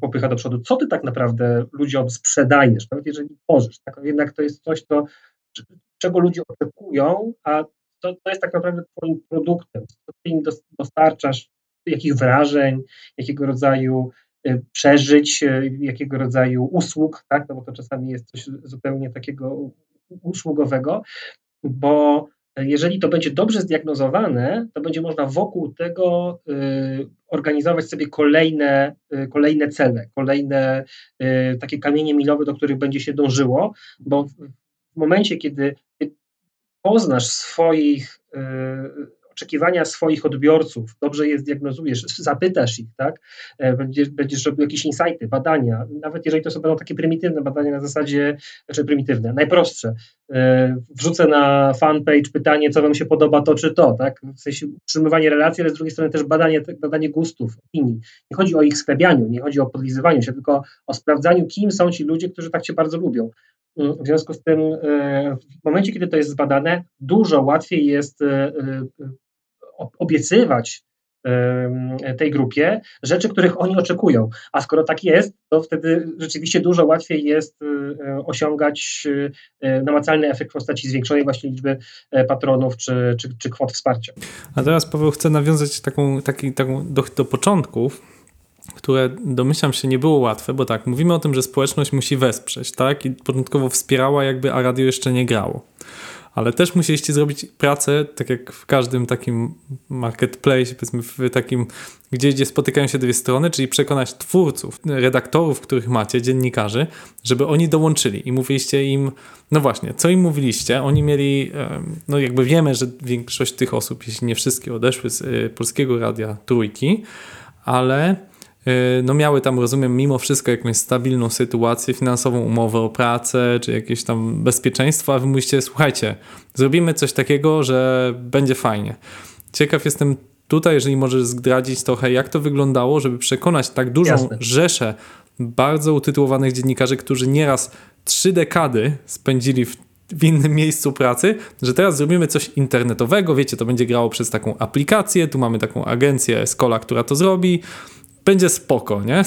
popycha do przodu, co ty tak naprawdę ludziom sprzedajesz, nawet jeżeli tworzysz, tak? jednak to jest coś, co, czego ludzie oczekują, a to, to jest tak naprawdę twoim produktem, co ty im dostarczasz, jakich wrażeń, jakiego rodzaju przeżyć, jakiego rodzaju usług, tak? no bo to czasami jest coś zupełnie takiego usługowego, bo jeżeli to będzie dobrze zdiagnozowane, to będzie można wokół tego y, organizować sobie kolejne, y, kolejne cele, kolejne y, takie kamienie milowe, do których będzie się dążyło, bo w, w momencie, kiedy poznasz swoich oczekiwania swoich odbiorców, dobrze je zdiagnozujesz, zapytasz ich, tak? Będziesz, będziesz robił jakieś insighty, badania, nawet jeżeli to są będą takie prymitywne badania na zasadzie, znaczy prymitywne, najprostsze. Wrzucę na fanpage pytanie, co wam się podoba, to czy to, tak? W sensie utrzymywanie relacji, ale z drugiej strony też badanie, badanie gustów, opinii. Nie chodzi o ich sklebianiu, nie chodzi o podlizywaniu się, tylko o sprawdzaniu, kim są ci ludzie, którzy tak cię bardzo lubią. W związku z tym, w momencie, kiedy to jest zbadane, dużo łatwiej jest obiecywać tej grupie rzeczy, których oni oczekują. A skoro tak jest, to wtedy rzeczywiście dużo łatwiej jest osiągać namacalny efekt w postaci zwiększonej właśnie liczby patronów czy, czy, czy kwot wsparcia. A teraz Paweł chce nawiązać taką, taki, taką do, do początków, które domyślam się nie było łatwe, bo tak, mówimy o tym, że społeczność musi wesprzeć, tak? I początkowo wspierała jakby, a radio jeszcze nie grało. Ale też musieliście zrobić pracę, tak jak w każdym takim marketplace, powiedzmy w takim, gdzie, gdzie spotykają się dwie strony, czyli przekonać twórców, redaktorów, których macie, dziennikarzy, żeby oni dołączyli i mówiliście im, no właśnie, co im mówiliście? Oni mieli, no jakby wiemy, że większość tych osób, jeśli nie wszystkie, odeszły z y, Polskiego Radia Trójki, ale no miały tam, rozumiem, mimo wszystko jakąś stabilną sytuację, finansową umowę o pracę, czy jakieś tam bezpieczeństwo, a wy mówicie, słuchajcie, zrobimy coś takiego, że będzie fajnie. Ciekaw jestem tutaj, jeżeli możesz zdradzić trochę, jak to wyglądało, żeby przekonać tak dużą Jasne. rzeszę bardzo utytułowanych dziennikarzy, którzy nieraz trzy dekady spędzili w, w innym miejscu pracy, że teraz zrobimy coś internetowego, wiecie, to będzie grało przez taką aplikację, tu mamy taką agencję Escola, która to zrobi, będzie spoko, nie?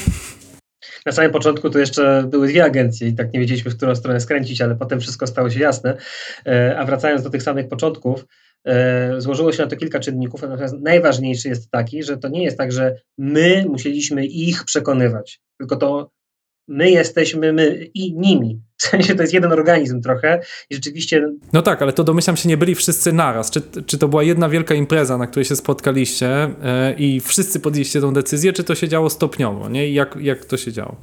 Na samym początku to jeszcze były dwie agencje i tak nie wiedzieliśmy, w którą stronę skręcić, ale potem wszystko stało się jasne. E, A wracając do tych samych początków, e, złożyło się na to kilka czynników, natomiast najważniejszy jest taki, że to nie jest tak, że my musieliśmy ich przekonywać, tylko to my jesteśmy my i nimi. W sensie to jest jeden organizm trochę i rzeczywiście No tak, ale to domyślam się, nie byli wszyscy naraz. Czy, czy to była jedna wielka impreza, na której się spotkaliście e, i wszyscy podjęliście tą decyzję, czy to się działo stopniowo, nie? I jak, jak to się działo?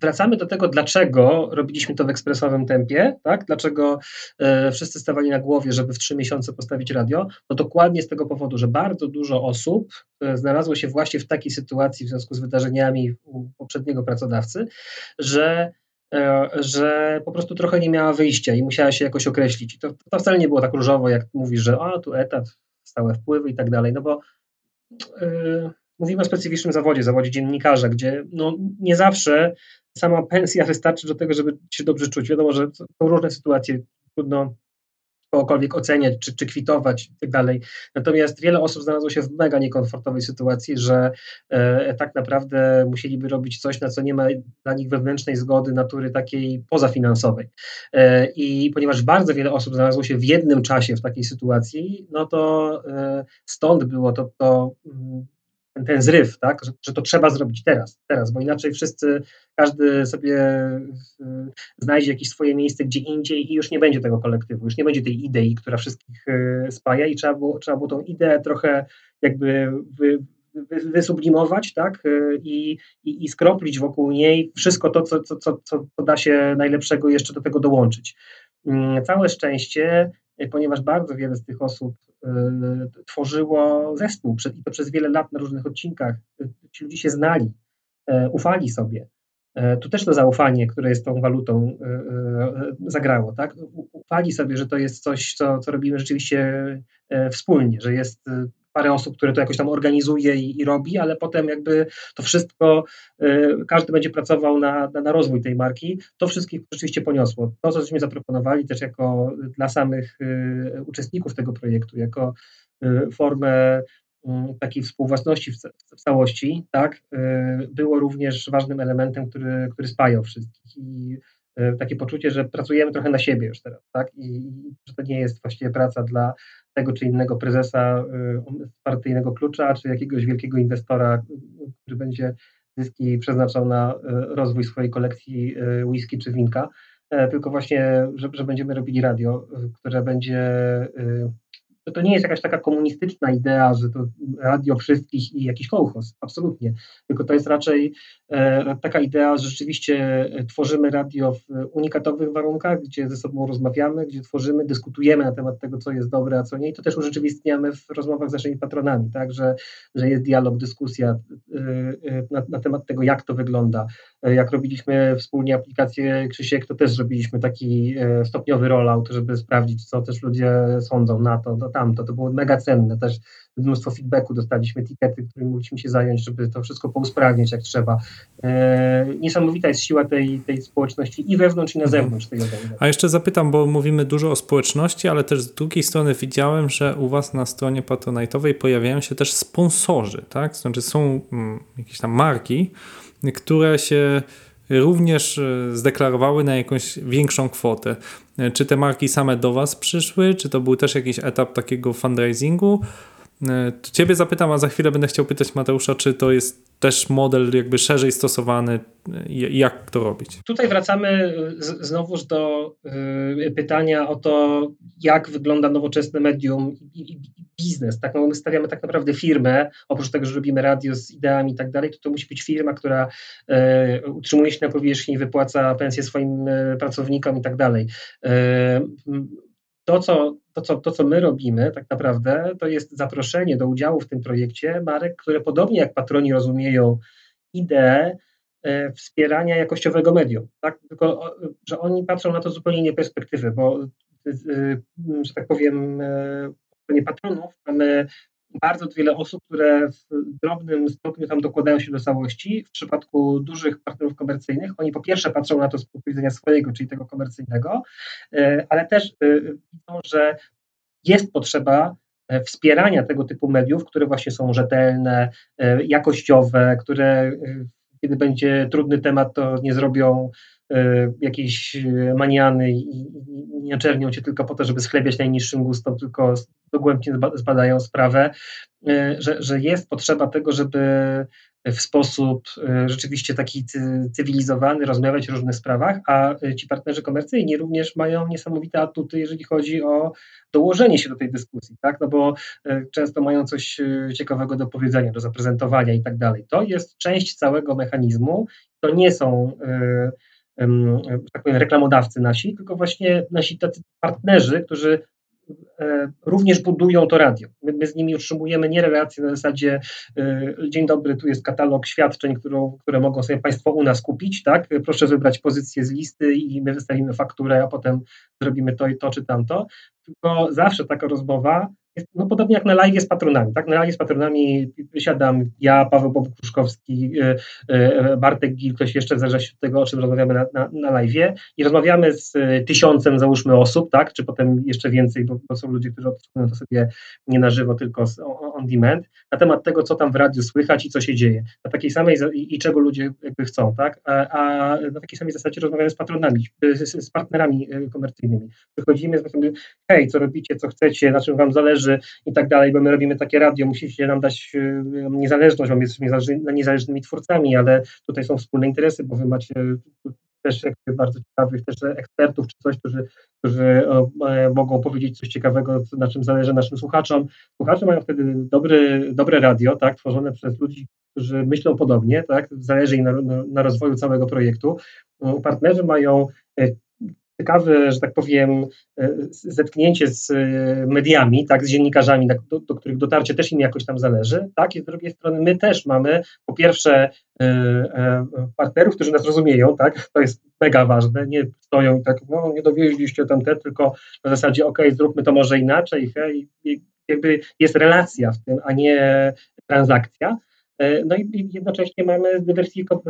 Wracamy do tego, dlaczego robiliśmy to w ekspresowym tempie, tak? dlaczego e, wszyscy stawali na głowie, żeby w trzy miesiące postawić radio, no dokładnie z tego powodu, że bardzo dużo osób e, znalazło się właśnie w takiej sytuacji w związku z wydarzeniami u poprzedniego pracodawcy, że e, że po prostu trochę nie miała wyjścia i musiała się jakoś określić. I to, to wcale nie było tak różowo, jak mówisz, że a, tu etat, stałe wpływy i tak dalej, no bo mówimy o specyficznym zawodzie, zawodzie dziennikarza, gdzie no, nie zawsze sama pensja wystarczy do tego, żeby się dobrze czuć. Wiadomo, że są różne sytuacje, trudno kogokolwiek oceniać, czy, czy kwitować i tak dalej. Natomiast wiele osób znalazło się w mega niekomfortowej sytuacji, że e, tak naprawdę musieliby robić coś, na co nie ma dla nich wewnętrznej zgody natury takiej pozafinansowej. E, I ponieważ bardzo wiele osób znalazło się w jednym czasie w takiej sytuacji, no to e, stąd było to, to mm, ten, ten zryw, tak? Że, że to trzeba zrobić teraz, teraz, bo inaczej wszyscy, każdy sobie y, znajdzie jakieś swoje miejsce gdzie indziej i już nie będzie tego kolektywu, już nie będzie tej idei, która wszystkich y, spaja i trzeba było, trzeba było tą ideę trochę jakby wy, wy, wysublimować, tak? Y, I, i, i skroplić wokół niej wszystko to, co, co, co, co da się najlepszego jeszcze do tego dołączyć. Mm, Całe szczęście, ponieważ bardzo wiele z tych osób y, tworzyło zespół i to przez wiele lat na różnych odcinkach. Y, Ci ludzie się znali, ufali sobie. Tu też to zaufanie, które jest tą walutą, y, y, zagrało. Tak? Ufali sobie, że to jest coś, co, co robimy rzeczywiście wspólnie, że jest y, parę osób, które to jakoś tam organizuje i, i robi, ale potem jakby to wszystko, y, każdy będzie pracował na, na, na rozwój tej marki. To wszystkich rzeczywiście poniosło. To, co żeśmy zaproponowali też jako y, dla samych y, uczestników tego projektu, jako y, formę mm, takiej współwłasności w całości, tak, y, było również ważnym elementem, który, który spajał wszystkich i y, takie poczucie, że pracujemy trochę na siebie już teraz, tak, i, i że to nie jest właściwie praca dla tego czy innego prezesa y, partyjnego klucza, czy jakiegoś wielkiego inwestora, y, który będzie zyski przeznaczał na y, rozwój swojej kolekcji whisky czy winka, e, tylko właśnie, że, że będziemy robili radio, które będzie to, to nie jest jakaś taka komunistyczna idea, że to radio wszystkich i jakiś kołchoz, absolutnie. Tylko to jest raczej e, taka idea, że rzeczywiście e, tworzymy radio w unikatowych warunkach, gdzie ze sobą rozmawiamy, gdzie tworzymy, dyskutujemy na temat tego, co jest dobre, a co nie. I to też urzeczywistniamy w rozmowach z naszymi patronami, tak, że, że jest dialog, dyskusja y, y, na, na temat tego, jak to wygląda. E, Jak robiliśmy wspólnie aplikację Krzysiek, to też zrobiliśmy taki e, stopniowy rollout, żeby sprawdzić, co też ludzie sądzą na to, to tamto. To było mega cenne. Też mnóstwo feedbacku dostaliśmy, tikety, którymi mogliśmy się zająć, żeby to wszystko pousprawnić jak trzeba. E, Niesamowita jest siła tej, tej społeczności i wewnątrz, i na zewnątrz tej organizacji. A jeszcze zapytam, bo mówimy dużo o społeczności, ale też z drugiej strony widziałem, że u Was na stronie Patronite'owej pojawiają się też sponsorzy, tak? Znaczy są mm, jakieś tam marki, które się również e, zdeklarowały na jakąś większą kwotę. E, Czy te marki same do Was przyszły, czy to był też jakiś etap takiego fundraisingu? E, to ciebie zapytam, a za chwilę będę chciał pytać Mateusza, czy to jest też model jakby szerzej stosowany, e, jak to robić? Tutaj wracamy z, znowuż do pytania o to, jak wygląda nowoczesne medium i, i, i biznes. Tak? No, my stawiamy tak naprawdę firmę, oprócz tego, że robimy radio z ideami i tak dalej, to to musi być firma, która utrzymuje się na powierzchni, wypłaca pensje swoim pracownikom i tak dalej. To co, to, co, to, co my robimy, tak naprawdę, to jest zaproszenie do udziału w tym projekcie marek, które podobnie jak patroni rozumieją ideę e, wspierania jakościowego medium. Tak? Tylko, że oni patrzą na to zupełnie innej perspektywy, bo, e, że tak powiem, e, po stronie patronów mamy bardzo wiele osób, które w drobnym stopniu tam dokładają się do całości. W przypadku dużych partnerów komercyjnych, oni po pierwsze patrzą na to z punktu widzenia swojego, czyli tego komercyjnego, e, ale też e, widzą, że jest potrzeba e, wspierania tego typu mediów, które właśnie są rzetelne, jakościowe, które kiedy będzie trudny temat, to nie zrobią jakiejś maniany i nie czernią cię tylko po to, żeby schlebiać najniższym gustom, tylko dogłębnie zbadają sprawę, e, że, że jest potrzeba tego, żeby w sposób e, rzeczywiście taki cywilizowany rozmawiać o różnych sprawach, a ci partnerzy komercyjni również mają niesamowite atuty, jeżeli chodzi o dołożenie się do tej dyskusji, tak? No bo e, często mają coś ciekawego do powiedzenia, do zaprezentowania i tak dalej. To jest część całego mechanizmu. To nie są tak powiem, reklamodawcy nasi, tylko właśnie nasi tacy partnerzy, którzy również budują to radio. My, my, z nimi utrzymujemy nie relacje na zasadzie e, dzień dobry, tu jest katalog świadczeń, którą, które mogą sobie Państwo u nas kupić, tak? Proszę wybrać pozycję z listy i my wystawimy fakturę, a potem zrobimy to i to czy tamto. Tylko zawsze taka rozmowa no podobnie jak na live z patronami, tak? Na live z patronami siadam ja, Paweł Bob-Kruszkowski, e, e, Bartek Gil, ktoś jeszcze, w zależności od tego, o czym rozmawiamy na, na, na live i rozmawiamy z e, tysiącem, załóżmy, osób, tak? Czy potem jeszcze więcej, bo, bo są ludzie, którzy odsłuchują to sobie nie na żywo, tylko z, on demand, na temat tego, co tam w radiu słychać i co się dzieje. Na takiej samej i, czego ludzie jakby chcą, tak? A, a, na takiej samej zasadzie rozmawiamy z patronami, z, z partnerami komercyjnymi. Przychodzimy, mówimy, hej, co robicie, co chcecie, na czym wam zależy, i tak dalej, bo my robimy takie radio, musicie nam dać y, niezależność, bo my jesteśmy niezależnymi twórcami, ale tutaj są wspólne interesy, bo wy macie też bardzo ciekawych też ekspertów, czy coś, którzy, którzy e, mogą powiedzieć coś ciekawego, na czym zależy naszym słuchaczom. Słuchacze mają wtedy dobry, dobre radio, tak, tworzone przez ludzi, którzy myślą podobnie, tak, zależy im na, na rozwoju całego projektu. Partnerzy mają e, ciekawe, że tak powiem, e, zetknięcie z e, mediami, tak, z dziennikarzami, do, do, których dotarcie też im jakoś tam zależy, tak, i z drugiej strony my też mamy po pierwsze e, partnerów, którzy nas rozumieją, tak, to jest mega ważne, nie stoją i tak, no nie dowieźliście tam te, tylko na zasadzie, ok, zróbmy to może inaczej, hej, jakby jest relacja w tym, a nie transakcja, no i jednocześnie mamy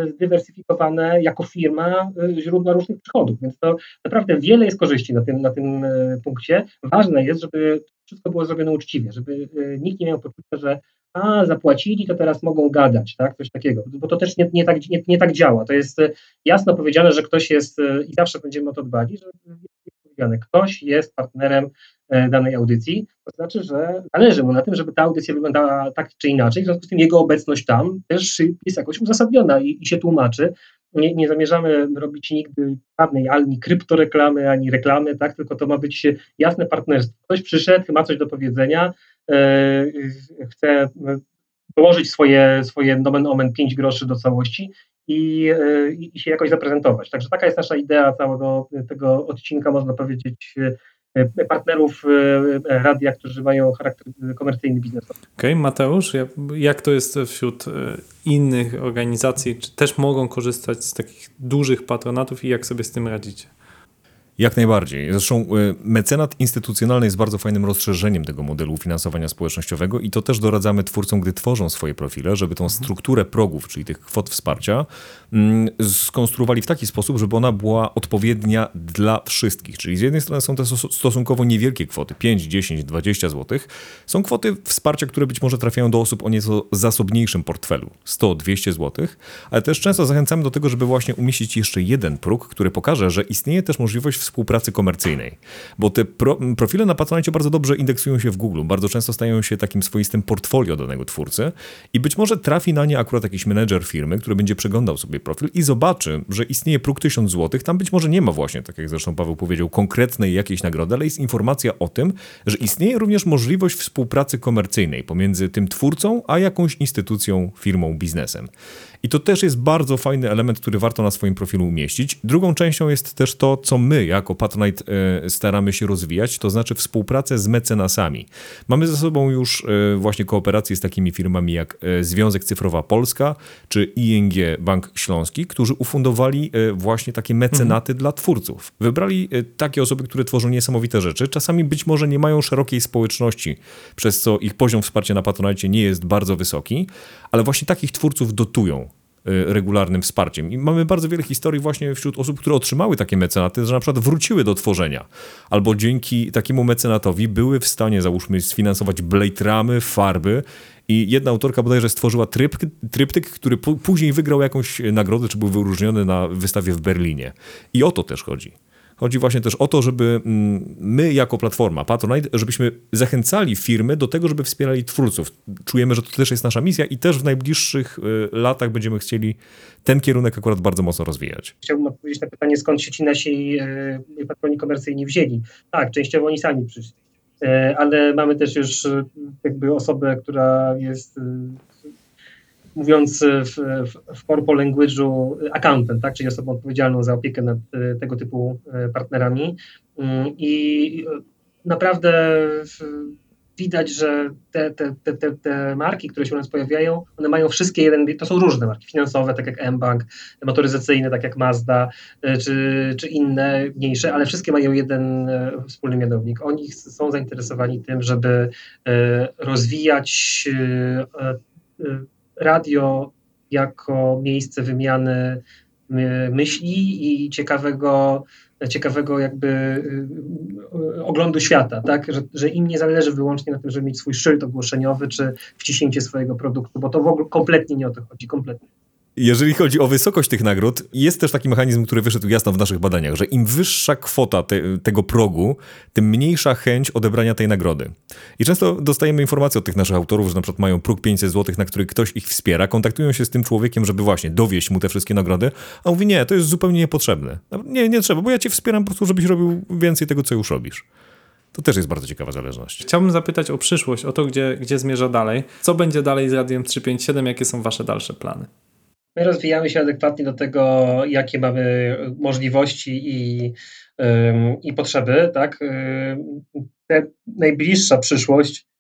zdywersyfikowane jako firma e, źródła różnych przychodów, więc to naprawdę wiele jest korzyści na tym, na tym e, punkcie. Ważne jest, żeby wszystko było zrobione uczciwie, żeby nikt nie miał poczucia, że a zapłacili, to teraz mogą gadać, tak, coś takiego, bo to też nie, nie, tak, nie, nie tak działa. To jest jasno powiedziane, że ktoś jest i zawsze będziemy o to dbali, że ktoś jest partnerem e, danej audycji, to znaczy, że zależy mu na tym, żeby ta audycja wyglądała tak czy inaczej, w związku z tym jego obecność tam też jest jakoś uzasadniona i, i się tłumaczy. Nie, nie, zamierzamy robić nigdy żadnej ani kryptoreklamy, ani reklamy, tak? tylko to ma być jasne partnerstwo. Ktoś przyszedł, ma coś do powiedzenia, e, chce dołożyć swoje, swoje nomen omen 5 groszy do całości i, e, i, się jakoś zaprezentować. Także taka jest nasza idea całego tego odcinka, można powiedzieć, e, partnerów e, radia, którzy mają charakter komercyjny, biznesowy. Okej, okay, Mateusz, jak to jest wśród innych organizacji? Czy też mogą korzystać z takich dużych patronatów i jak sobie z tym radzicie? Jak najbardziej. Zresztą y, mecenat instytucjonalny jest bardzo fajnym rozszerzeniem tego modelu finansowania społecznościowego i to też doradzamy twórcom, gdy tworzą swoje profile, żeby tą strukturę progów, czyli tych kwot wsparcia, mm, skonstruowali w taki sposób, żeby ona była odpowiednia dla wszystkich. Czyli z jednej strony są te stosunkowo niewielkie kwoty, 5, 10, 20 zł. Są kwoty wsparcia, które być może trafiają do osób o nieco zasobniejszym portfelu, 100, 200 zł, ale też często zachęcamy do tego, żeby właśnie umieścić jeszcze jeden próg, który pokaże, że istnieje też możliwość współpracy komercyjnej. Bo te pro, profile na Patronite bardzo dobrze indeksują się w Google, bardzo często stają się takim swoistym portfolio danego twórcy i być może trafi na nie akurat jakiś menedżer firmy, który będzie przeglądał sobie profil i zobaczy, że istnieje próg 1000 zł. Tam być może nie ma właśnie, tak jak zresztą Paweł powiedział, konkretnej jakiejś nagrody, ale jest informacja o tym, że istnieje również możliwość współpracy komercyjnej pomiędzy tym twórcą, a jakąś instytucją, firmą, biznesem. I to też jest bardzo fajny element, który warto na swoim profilu umieścić. Drugą częścią jest też to, co my jako Patronite e, staramy się rozwijać, to znaczy współpracę z mecenasami. Mamy ze sobą już e, właśnie kooperacje z takimi firmami jak e, Związek Cyfrowa Polska czy ING Bank Śląski, którzy ufundowali właśnie takie mecenaty dla twórców. Wybrali takie osoby, które tworzą niesamowite rzeczy. Czasami być może nie mają szerokiej społeczności, przez co ich poziom wsparcia na Patronite nie jest bardzo wysoki, ale właśnie takich twórców dotują regularnym wsparciem. I mamy bardzo wiele historii właśnie wśród osób, które otrzymały takie mecenaty, że na przykład wróciły do tworzenia, albo dzięki takiemu mecenatowi były w stanie, załóżmy, sfinansować blade ramy, farby i jedna autorka bodajże stworzyła tryptyk, tryptyk który później wygrał jakąś nagrodę, czy był wyróżniony na wystawie w Berlinie. I o to też chodzi. Chodzi właśnie też o to, żeby mm, my jako platforma Patronite, żebyśmy zachęcali firmy do tego, żeby wspierali twórców. Czujemy, że to też jest nasza misja i też w najbliższych y, latach będziemy chcieli ten kierunek akurat bardzo mocno rozwijać. Chciałbym odpowiedzieć na pytanie, skąd się ci nasi y, patroni komercyjni wzięli. Tak, częściowo oni sami przyszli. Y, ale mamy też już jakby osobę, która jest mówiąc w, w, w corpo language'u accountant, tak, czyli osobą odpowiedzialną za opiekę nad e, tego typu e, partnerami. Mm, I naprawdę widać, że te, te, te, te, marki, które się u nas pojawiają, one mają wszystkie jeden, to są różne marki finansowe, tak jak mBank, motoryzacyjne, tak jak Mazda, czy, czy inne mniejsze, ale wszystkie mają jeden wspólny mianownik. Oni są zainteresowani tym, żeby rozwijać radio jako miejsce wymiany myśli i ciekawego, ciekawego jakby y, oglądu świata, tak? Że, że im nie zależy wyłącznie na tym, żeby mieć swój szyld ogłoszeniowy czy wciśnięcie swojego produktu, bo to w ogóle kompletnie nie o to chodzi, kompletnie. Jeżeli chodzi o wysokość tych nagród, jest też taki mechanizm, który wyszedł jasno w naszych badaniach, że im wyższa kwota te, tego progu, tym mniejsza chęć odebrania tej nagrody. I często dostajemy informacje od tych naszych autorów, że na przykład mają próg 500 zł, na który ktoś ich wspiera, kontaktują się z tym człowiekiem, żeby właśnie dowieść mu te wszystkie nagrody, a on mówi, nie, to jest zupełnie niepotrzebne. Nie, nie trzeba, bo ja cię wspieram po prostu, żebyś robił więcej tego, co już robisz. To też jest bardzo ciekawa zależność. Chciałbym zapytać o przyszłość, o to, gdzie, gdzie zmierza dalej. Co będzie dalej z Radiem 357, jakie są wasze dalsze plany? My rozwijamy się adekwatnie do tego, jakie mamy możliwości i, i potrzeby, tak? Te najbliższa przyszłość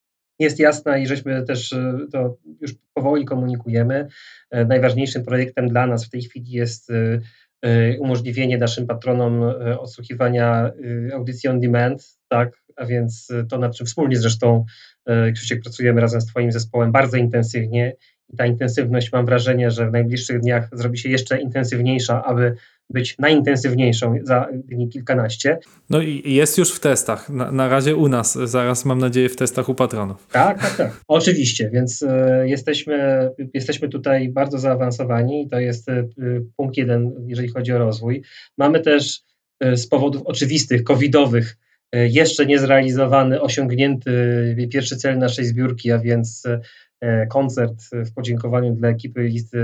jest jasna i żeśmy też y, to już powoli komunikujemy. E, najważniejszym projektem dla nas w tej chwili jest y, y, umożliwienie naszym patronom odsłuchiwania audycji on demand, tak? A więc to, nad czym wspólnie zresztą Krzysiek pracujemy razem z Twoim zespołem bardzo intensywnie i ta intensywność mam wrażenie, że w najbliższych dniach zrobi się jeszcze intensywniejsza, aby być najintensywniejszą za dni kilkanaście. No i jest już w testach. Na, na razie u nas, zaraz mam nadzieję w testach u patronów. Tak, tak, tak. Oczywiście, więc y, jesteśmy, jesteśmy tutaj bardzo zaawansowani i to jest y, punkt jeden, jeżeli chodzi o rozwój. Mamy też y, z powodów oczywistych, covidowych, jeszcze niezrealizowany, osiągnięty pierwszy cel naszej zbiórki, a więc koncert w podziękowaniu dla ekipy listy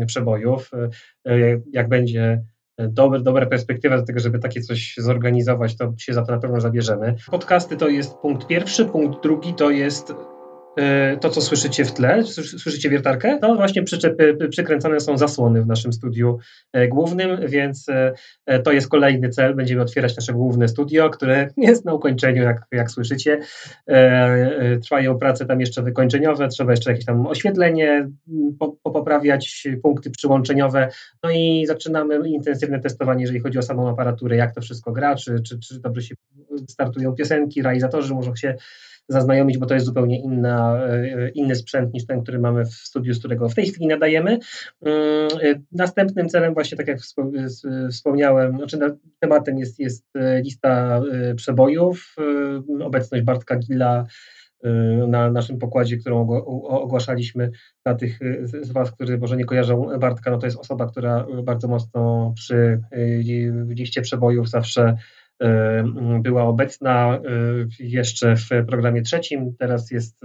e, przebojów. E, jak będzie dobre, dobra perspektywa do tego, żeby takie coś zorganizować, to się za to na pewno zabierzemy. Podcasty to jest punkt pierwszy, punkt drugi to jest E, to, co słyszycie w tle, słyszycie wiertarkę, to właśnie przyczepy, przykręcane są zasłony w naszym studiu e, głównym, więc e, to jest kolejny cel. Będziemy otwierać nasze główne studio, które jest na ukończeniu, jak, jak słyszycie. Trwają prace tam jeszcze wykończeniowe, trzeba jeszcze jakieś tam oświetlenie poprawiać, punkty przyłączeniowe, no i zaczynamy intensywne testowanie, jeżeli chodzi o samą aparaturę, jak to wszystko gra, czy, czy, czy dobrze się startują piosenki, realizatorzy muszą się zaznajomić, bo to jest zupełnie inna, e, inny sprzęt niż ten, który mamy w studiu, z którego w tej chwili nadajemy. Mm, e, następnym celem, właśnie tak jak wspomniałem, znaczy tematem jest, jest e, lista przebojów, obecność Bartka Gila na naszym pokładzie, którą ogłaszaliśmy dla tych z Was, którzy może nie kojarzą Bartka, no to jest osoba, która bardzo mocno przy liście przebojów zawsze była obecna jeszcze w programie trzecim, teraz jest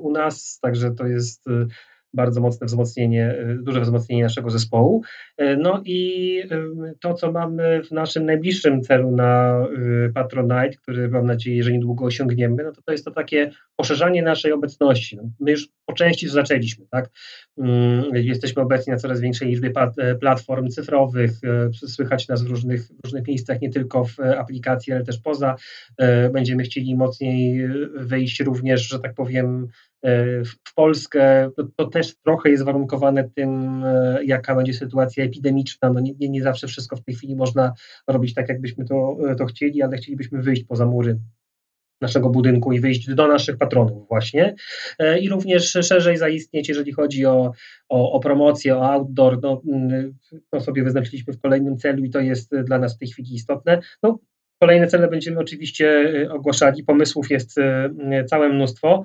u nas, także to jest bardzo mocne wzmocnienie, y, duże wzmocnienie naszego zespołu. Y, no i y, to, co mamy w naszym najbliższym celu na Patronite, który mam nadzieję, że niedługo osiągniemy, no to to jest to takie poszerzanie naszej obecności. No, my już po części zaczęliśmy, tak? Mm, jesteśmy obecni na coraz większej liczbie platform cyfrowych, słychać nas w różnych, w różnych miejscach, nie tylko w aplikacji, ale też poza. Będziemy chcieli mocniej wyjść również, że tak powiem, w Polskę, to, też trochę jest warunkowane tym, e, jaka będzie sytuacja epidemiczna. No nie, nie zawsze wszystko w tej chwili można robić tak, jakbyśmy to, e, to chcieli, ale chcielibyśmy wyjść poza mury naszego budynku i wyjść do naszych patronów właśnie e, i również szerzej zaistnieć, jeżeli chodzi o, o, o promocję, o outdoor, no, mm, to sobie wyznaczyliśmy w kolejnym celu i to jest dla nas w tej chwili istotne. No, kolejne cele będziemy oczywiście ogłaszali, pomysłów jest całe mnóstwo.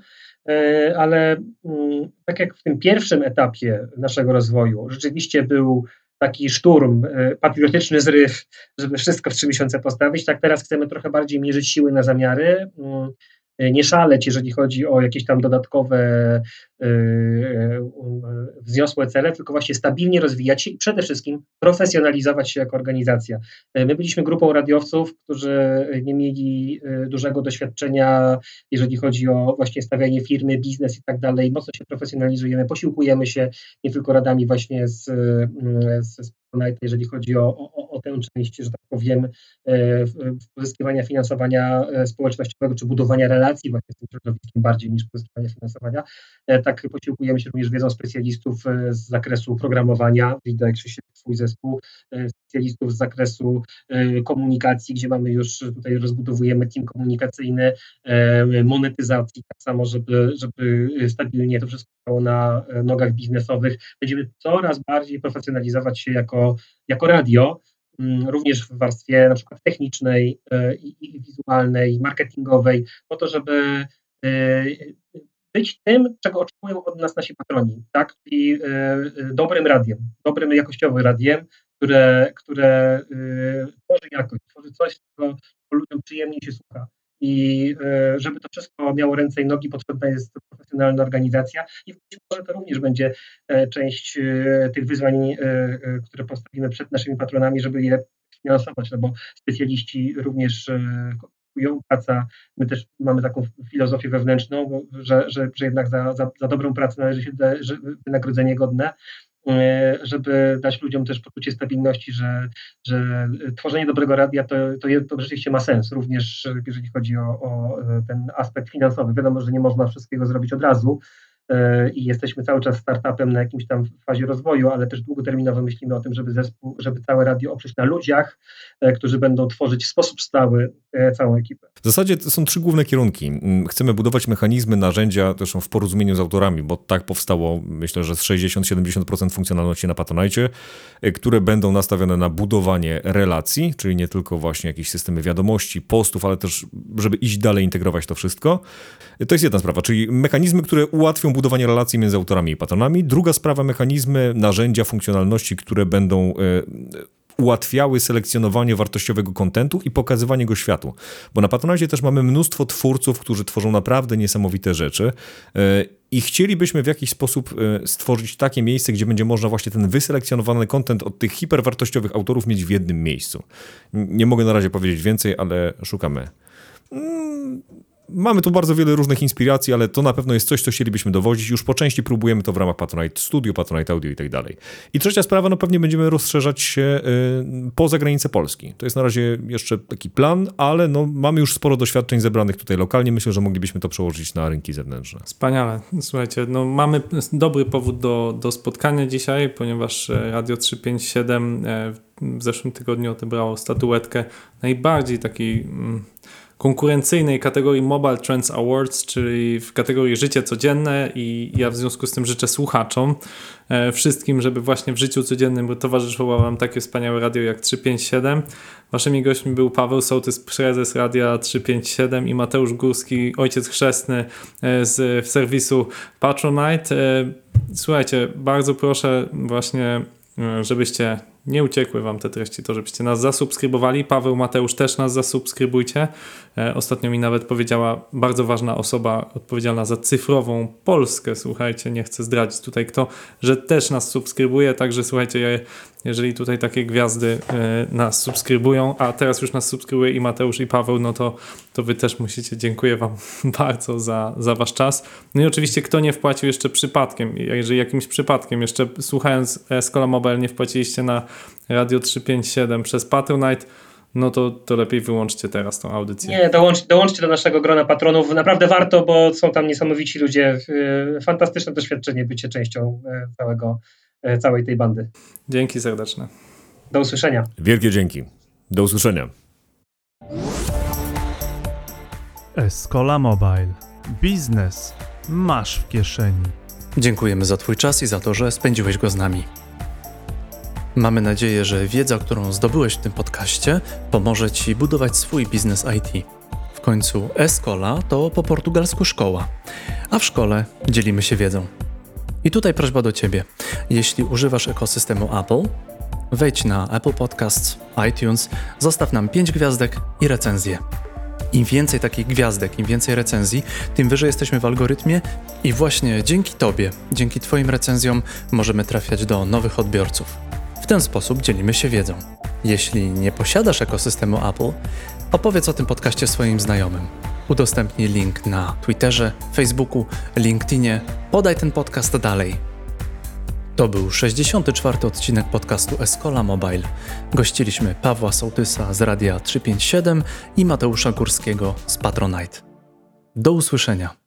Ale mm, tak jak w tym pierwszym etapie naszego rozwoju rzeczywiście był taki szturm, patriotyczny zryw, żeby wszystko w trzy miesiące postawić, tak teraz chcemy trochę bardziej mierzyć siły na zamiary, mm, nie szaleć, jeżeli chodzi o jakieś tam dodatkowe e, e, wzniosłe cele, tylko właśnie stabilnie rozwijać się i przede wszystkim profesjonalizować się jako organizacja. My byliśmy grupą radiowców, którzy nie mieli dużego doświadczenia, jeżeli chodzi o właśnie stawianie firmy, biznes i tak dalej. Mocno się profesjonalizujemy, posiłkujemy się nie tylko radami właśnie z, z jeżeli chodzi o, o, o tę część, że tak powiem, e, pozyskiwania finansowania e, społecznościowego, czy budowania relacji właśnie z tym środowiskiem bardziej niż pozyskiwania finansowania. E, tak posiłkujemy się również wiedzą specjalistów z zakresu programowania, widać Krzysiek, swój zespół, specjalistów z zakresu komunikacji, gdzie mamy już tutaj rozbudowujemy team komunikacyjny, monetyzacji, tak samo, żeby, żeby stabilnie to wszystko stało na nogach biznesowych. Będziemy coraz bardziej profesjonalizować się jako, jako radio, również w warstwie na przykład technicznej e, i, wizualnej, marketingowej, po to, żeby e, być tym, czego oczekują od nas nasi patroni, tak? Czyli e, dobrym radiem, dobrym jakościowym radiem, które, które tworzy jakość, tworzy coś, co ludziom przyjemniej się słucha i e, żeby to wszystko miało ręce i nogi, potrzebna jest profesjonalna organizacja i być może to również będzie e, część e, tych wyzwań, które postawimy przed naszymi patronami, żeby je finansować, no bo specjaliści również kupują praca. My też mamy taką filozofię wewnętrzną, że, że, że jednak za, za, za dobrą pracę należy się wynagrodzenie godne żeby dać ludziom też poczucie stabilności, że, że tworzenie dobrego radia to, to, to rzeczywiście ma sens, również jeżeli chodzi o, o ten aspekt finansowy. Wiadomo, że nie można wszystkiego zrobić od razu, E, i jesteśmy cały czas startupem na jakimś tam fazie rozwoju, ale też długoterminowo myślimy o tym, żeby zespół, żeby całe radio oprzeć na ludziach, e, którzy będą tworzyć w sposób stały e, całą ekipę. W zasadzie to są trzy główne kierunki. Mm, chcemy budować mechanizmy, narzędzia, zresztą w porozumieniu z autorami, bo tak powstało, myślę, że z 60-70% funkcjonalności na Patronite, które będą nastawione na budowanie relacji, czyli nie tylko właśnie jakieś systemy wiadomości, postów, ale też, żeby iść dalej, integrować to wszystko. To jest jedna sprawa, czyli mechanizmy, które ułatwią budowanie relacji między autorami i patronami. Druga sprawa, mechanizmy, narzędzia, funkcjonalności, które będą e, ułatwiały selekcjonowanie wartościowego kontentu i pokazywanie go światu. Bo na Patronacie też mamy mnóstwo twórców, którzy tworzą naprawdę niesamowite rzeczy e, i chcielibyśmy w jakiś sposób e, stworzyć takie miejsce, gdzie będzie można właśnie ten wyselekcjonowany kontent od tych hiperwartościowych autorów mieć w jednym miejscu. Nie mogę na razie powiedzieć więcej, ale szukamy. Mamy tu bardzo wiele różnych inspiracji, ale to na pewno jest coś, co chcielibyśmy dowodzić. Już po części próbujemy to w ramach Patronite Studio, Patronite Audio i tak dalej. I trzecia sprawa, no pewnie będziemy rozszerzać się y, poza granice Polski. To jest na razie jeszcze taki plan, ale no mamy już sporo doświadczeń zebranych tutaj lokalnie. Myślę, że moglibyśmy to przełożyć na rynki zewnętrzne. Wspaniale. Słuchajcie, no mamy dobry powód do, do spotkania dzisiaj, ponieważ e, Radio 357 e, w zeszłym tygodniu odebrało statuetkę najbardziej takiej mm, konkurencyjnej kategorii Mobile Trends Awards, czyli w kategorii życie codzienne i ja w związku z tym życzę słuchaczom e, wszystkim, żeby właśnie w życiu codziennym towarzyszyło wam takie wspaniałe radio jak 357. Waszymi gośćmi był Paweł Sołtys, prezes Radia 357 i Mateusz Górski, ojciec chrzestny e, z serwisu Patronite. E, Słuchajcie, bardzo proszę właśnie, żebyście nie uciekły wam te treści, to żebyście nas zasubskrybowali. Paweł, Mateusz też nas zasubskrybujcie. E, Ostatnio mi nawet powiedziała bardzo ważna osoba odpowiedzialna za cyfrową Polskę, słuchajcie, nie chcę zdradzić tutaj kto, że też nas subskrybuje, także słuchajcie, je- jeżeli tutaj takie gwiazdy e, nas subskrybują, a teraz już nas subskrybuje i Mateusz i Paweł, no to, to wy też musicie, dziękuję wam bardzo za, za wasz czas. No i oczywiście kto nie wpłacił jeszcze przypadkiem, jeżeli jakimś przypadkiem jeszcze słuchając Escola Mobile nie wpłaciliście na Radio 357 przez Patronite, no to, to lepiej wyłączcie teraz tą audycję. Nie, dołącz, dołączcie do naszego grona patronów. Naprawdę warto, bo są tam niesamowici ludzie. E, Fantastyczne doświadczenie bycie częścią e, całego, e, całej tej bandy. Dzięki serdeczne. Do usłyszenia. Wielkie dzięki. Do usłyszenia. Escola Mobile. Biznes masz w kieszeni. Dziękujemy za Twój czas i za to, że spędziłeś go z nami. Mamy nadzieję, że wiedza, którą zdobyłeś w tym podcaście, pomoże Ci budować swój biznes IT. W końcu Escola to po portugalsku szkoła, a w szkole dzielimy się wiedzą. I tutaj prośba do Ciebie. Jeśli używasz ekosystemu Apple, wejdź na Apple Podcasts, iTunes, zostaw nam 5 gwiazdek i recenzję. Im więcej takich gwiazdek, im więcej recenzji, tym wyżej jesteśmy w algorytmie i właśnie dzięki Tobie, dzięki Twoim recenzjom możemy trafiać do nowych odbiorców. Ten sposób dzielimy się wiedzą. Jeśli nie posiadasz ekosystemu Apple, opowiedz o tym podcaście swoim znajomym. Udostępnij link na Twitterze, Facebooku, LinkedInie, podaj ten podcast dalej. To był 64. odcinek podcastu Escola Mobile. Gościliśmy Pawła Sołtysa z Radia 357 i Mateusza Górskiego z Patronite. Do usłyszenia.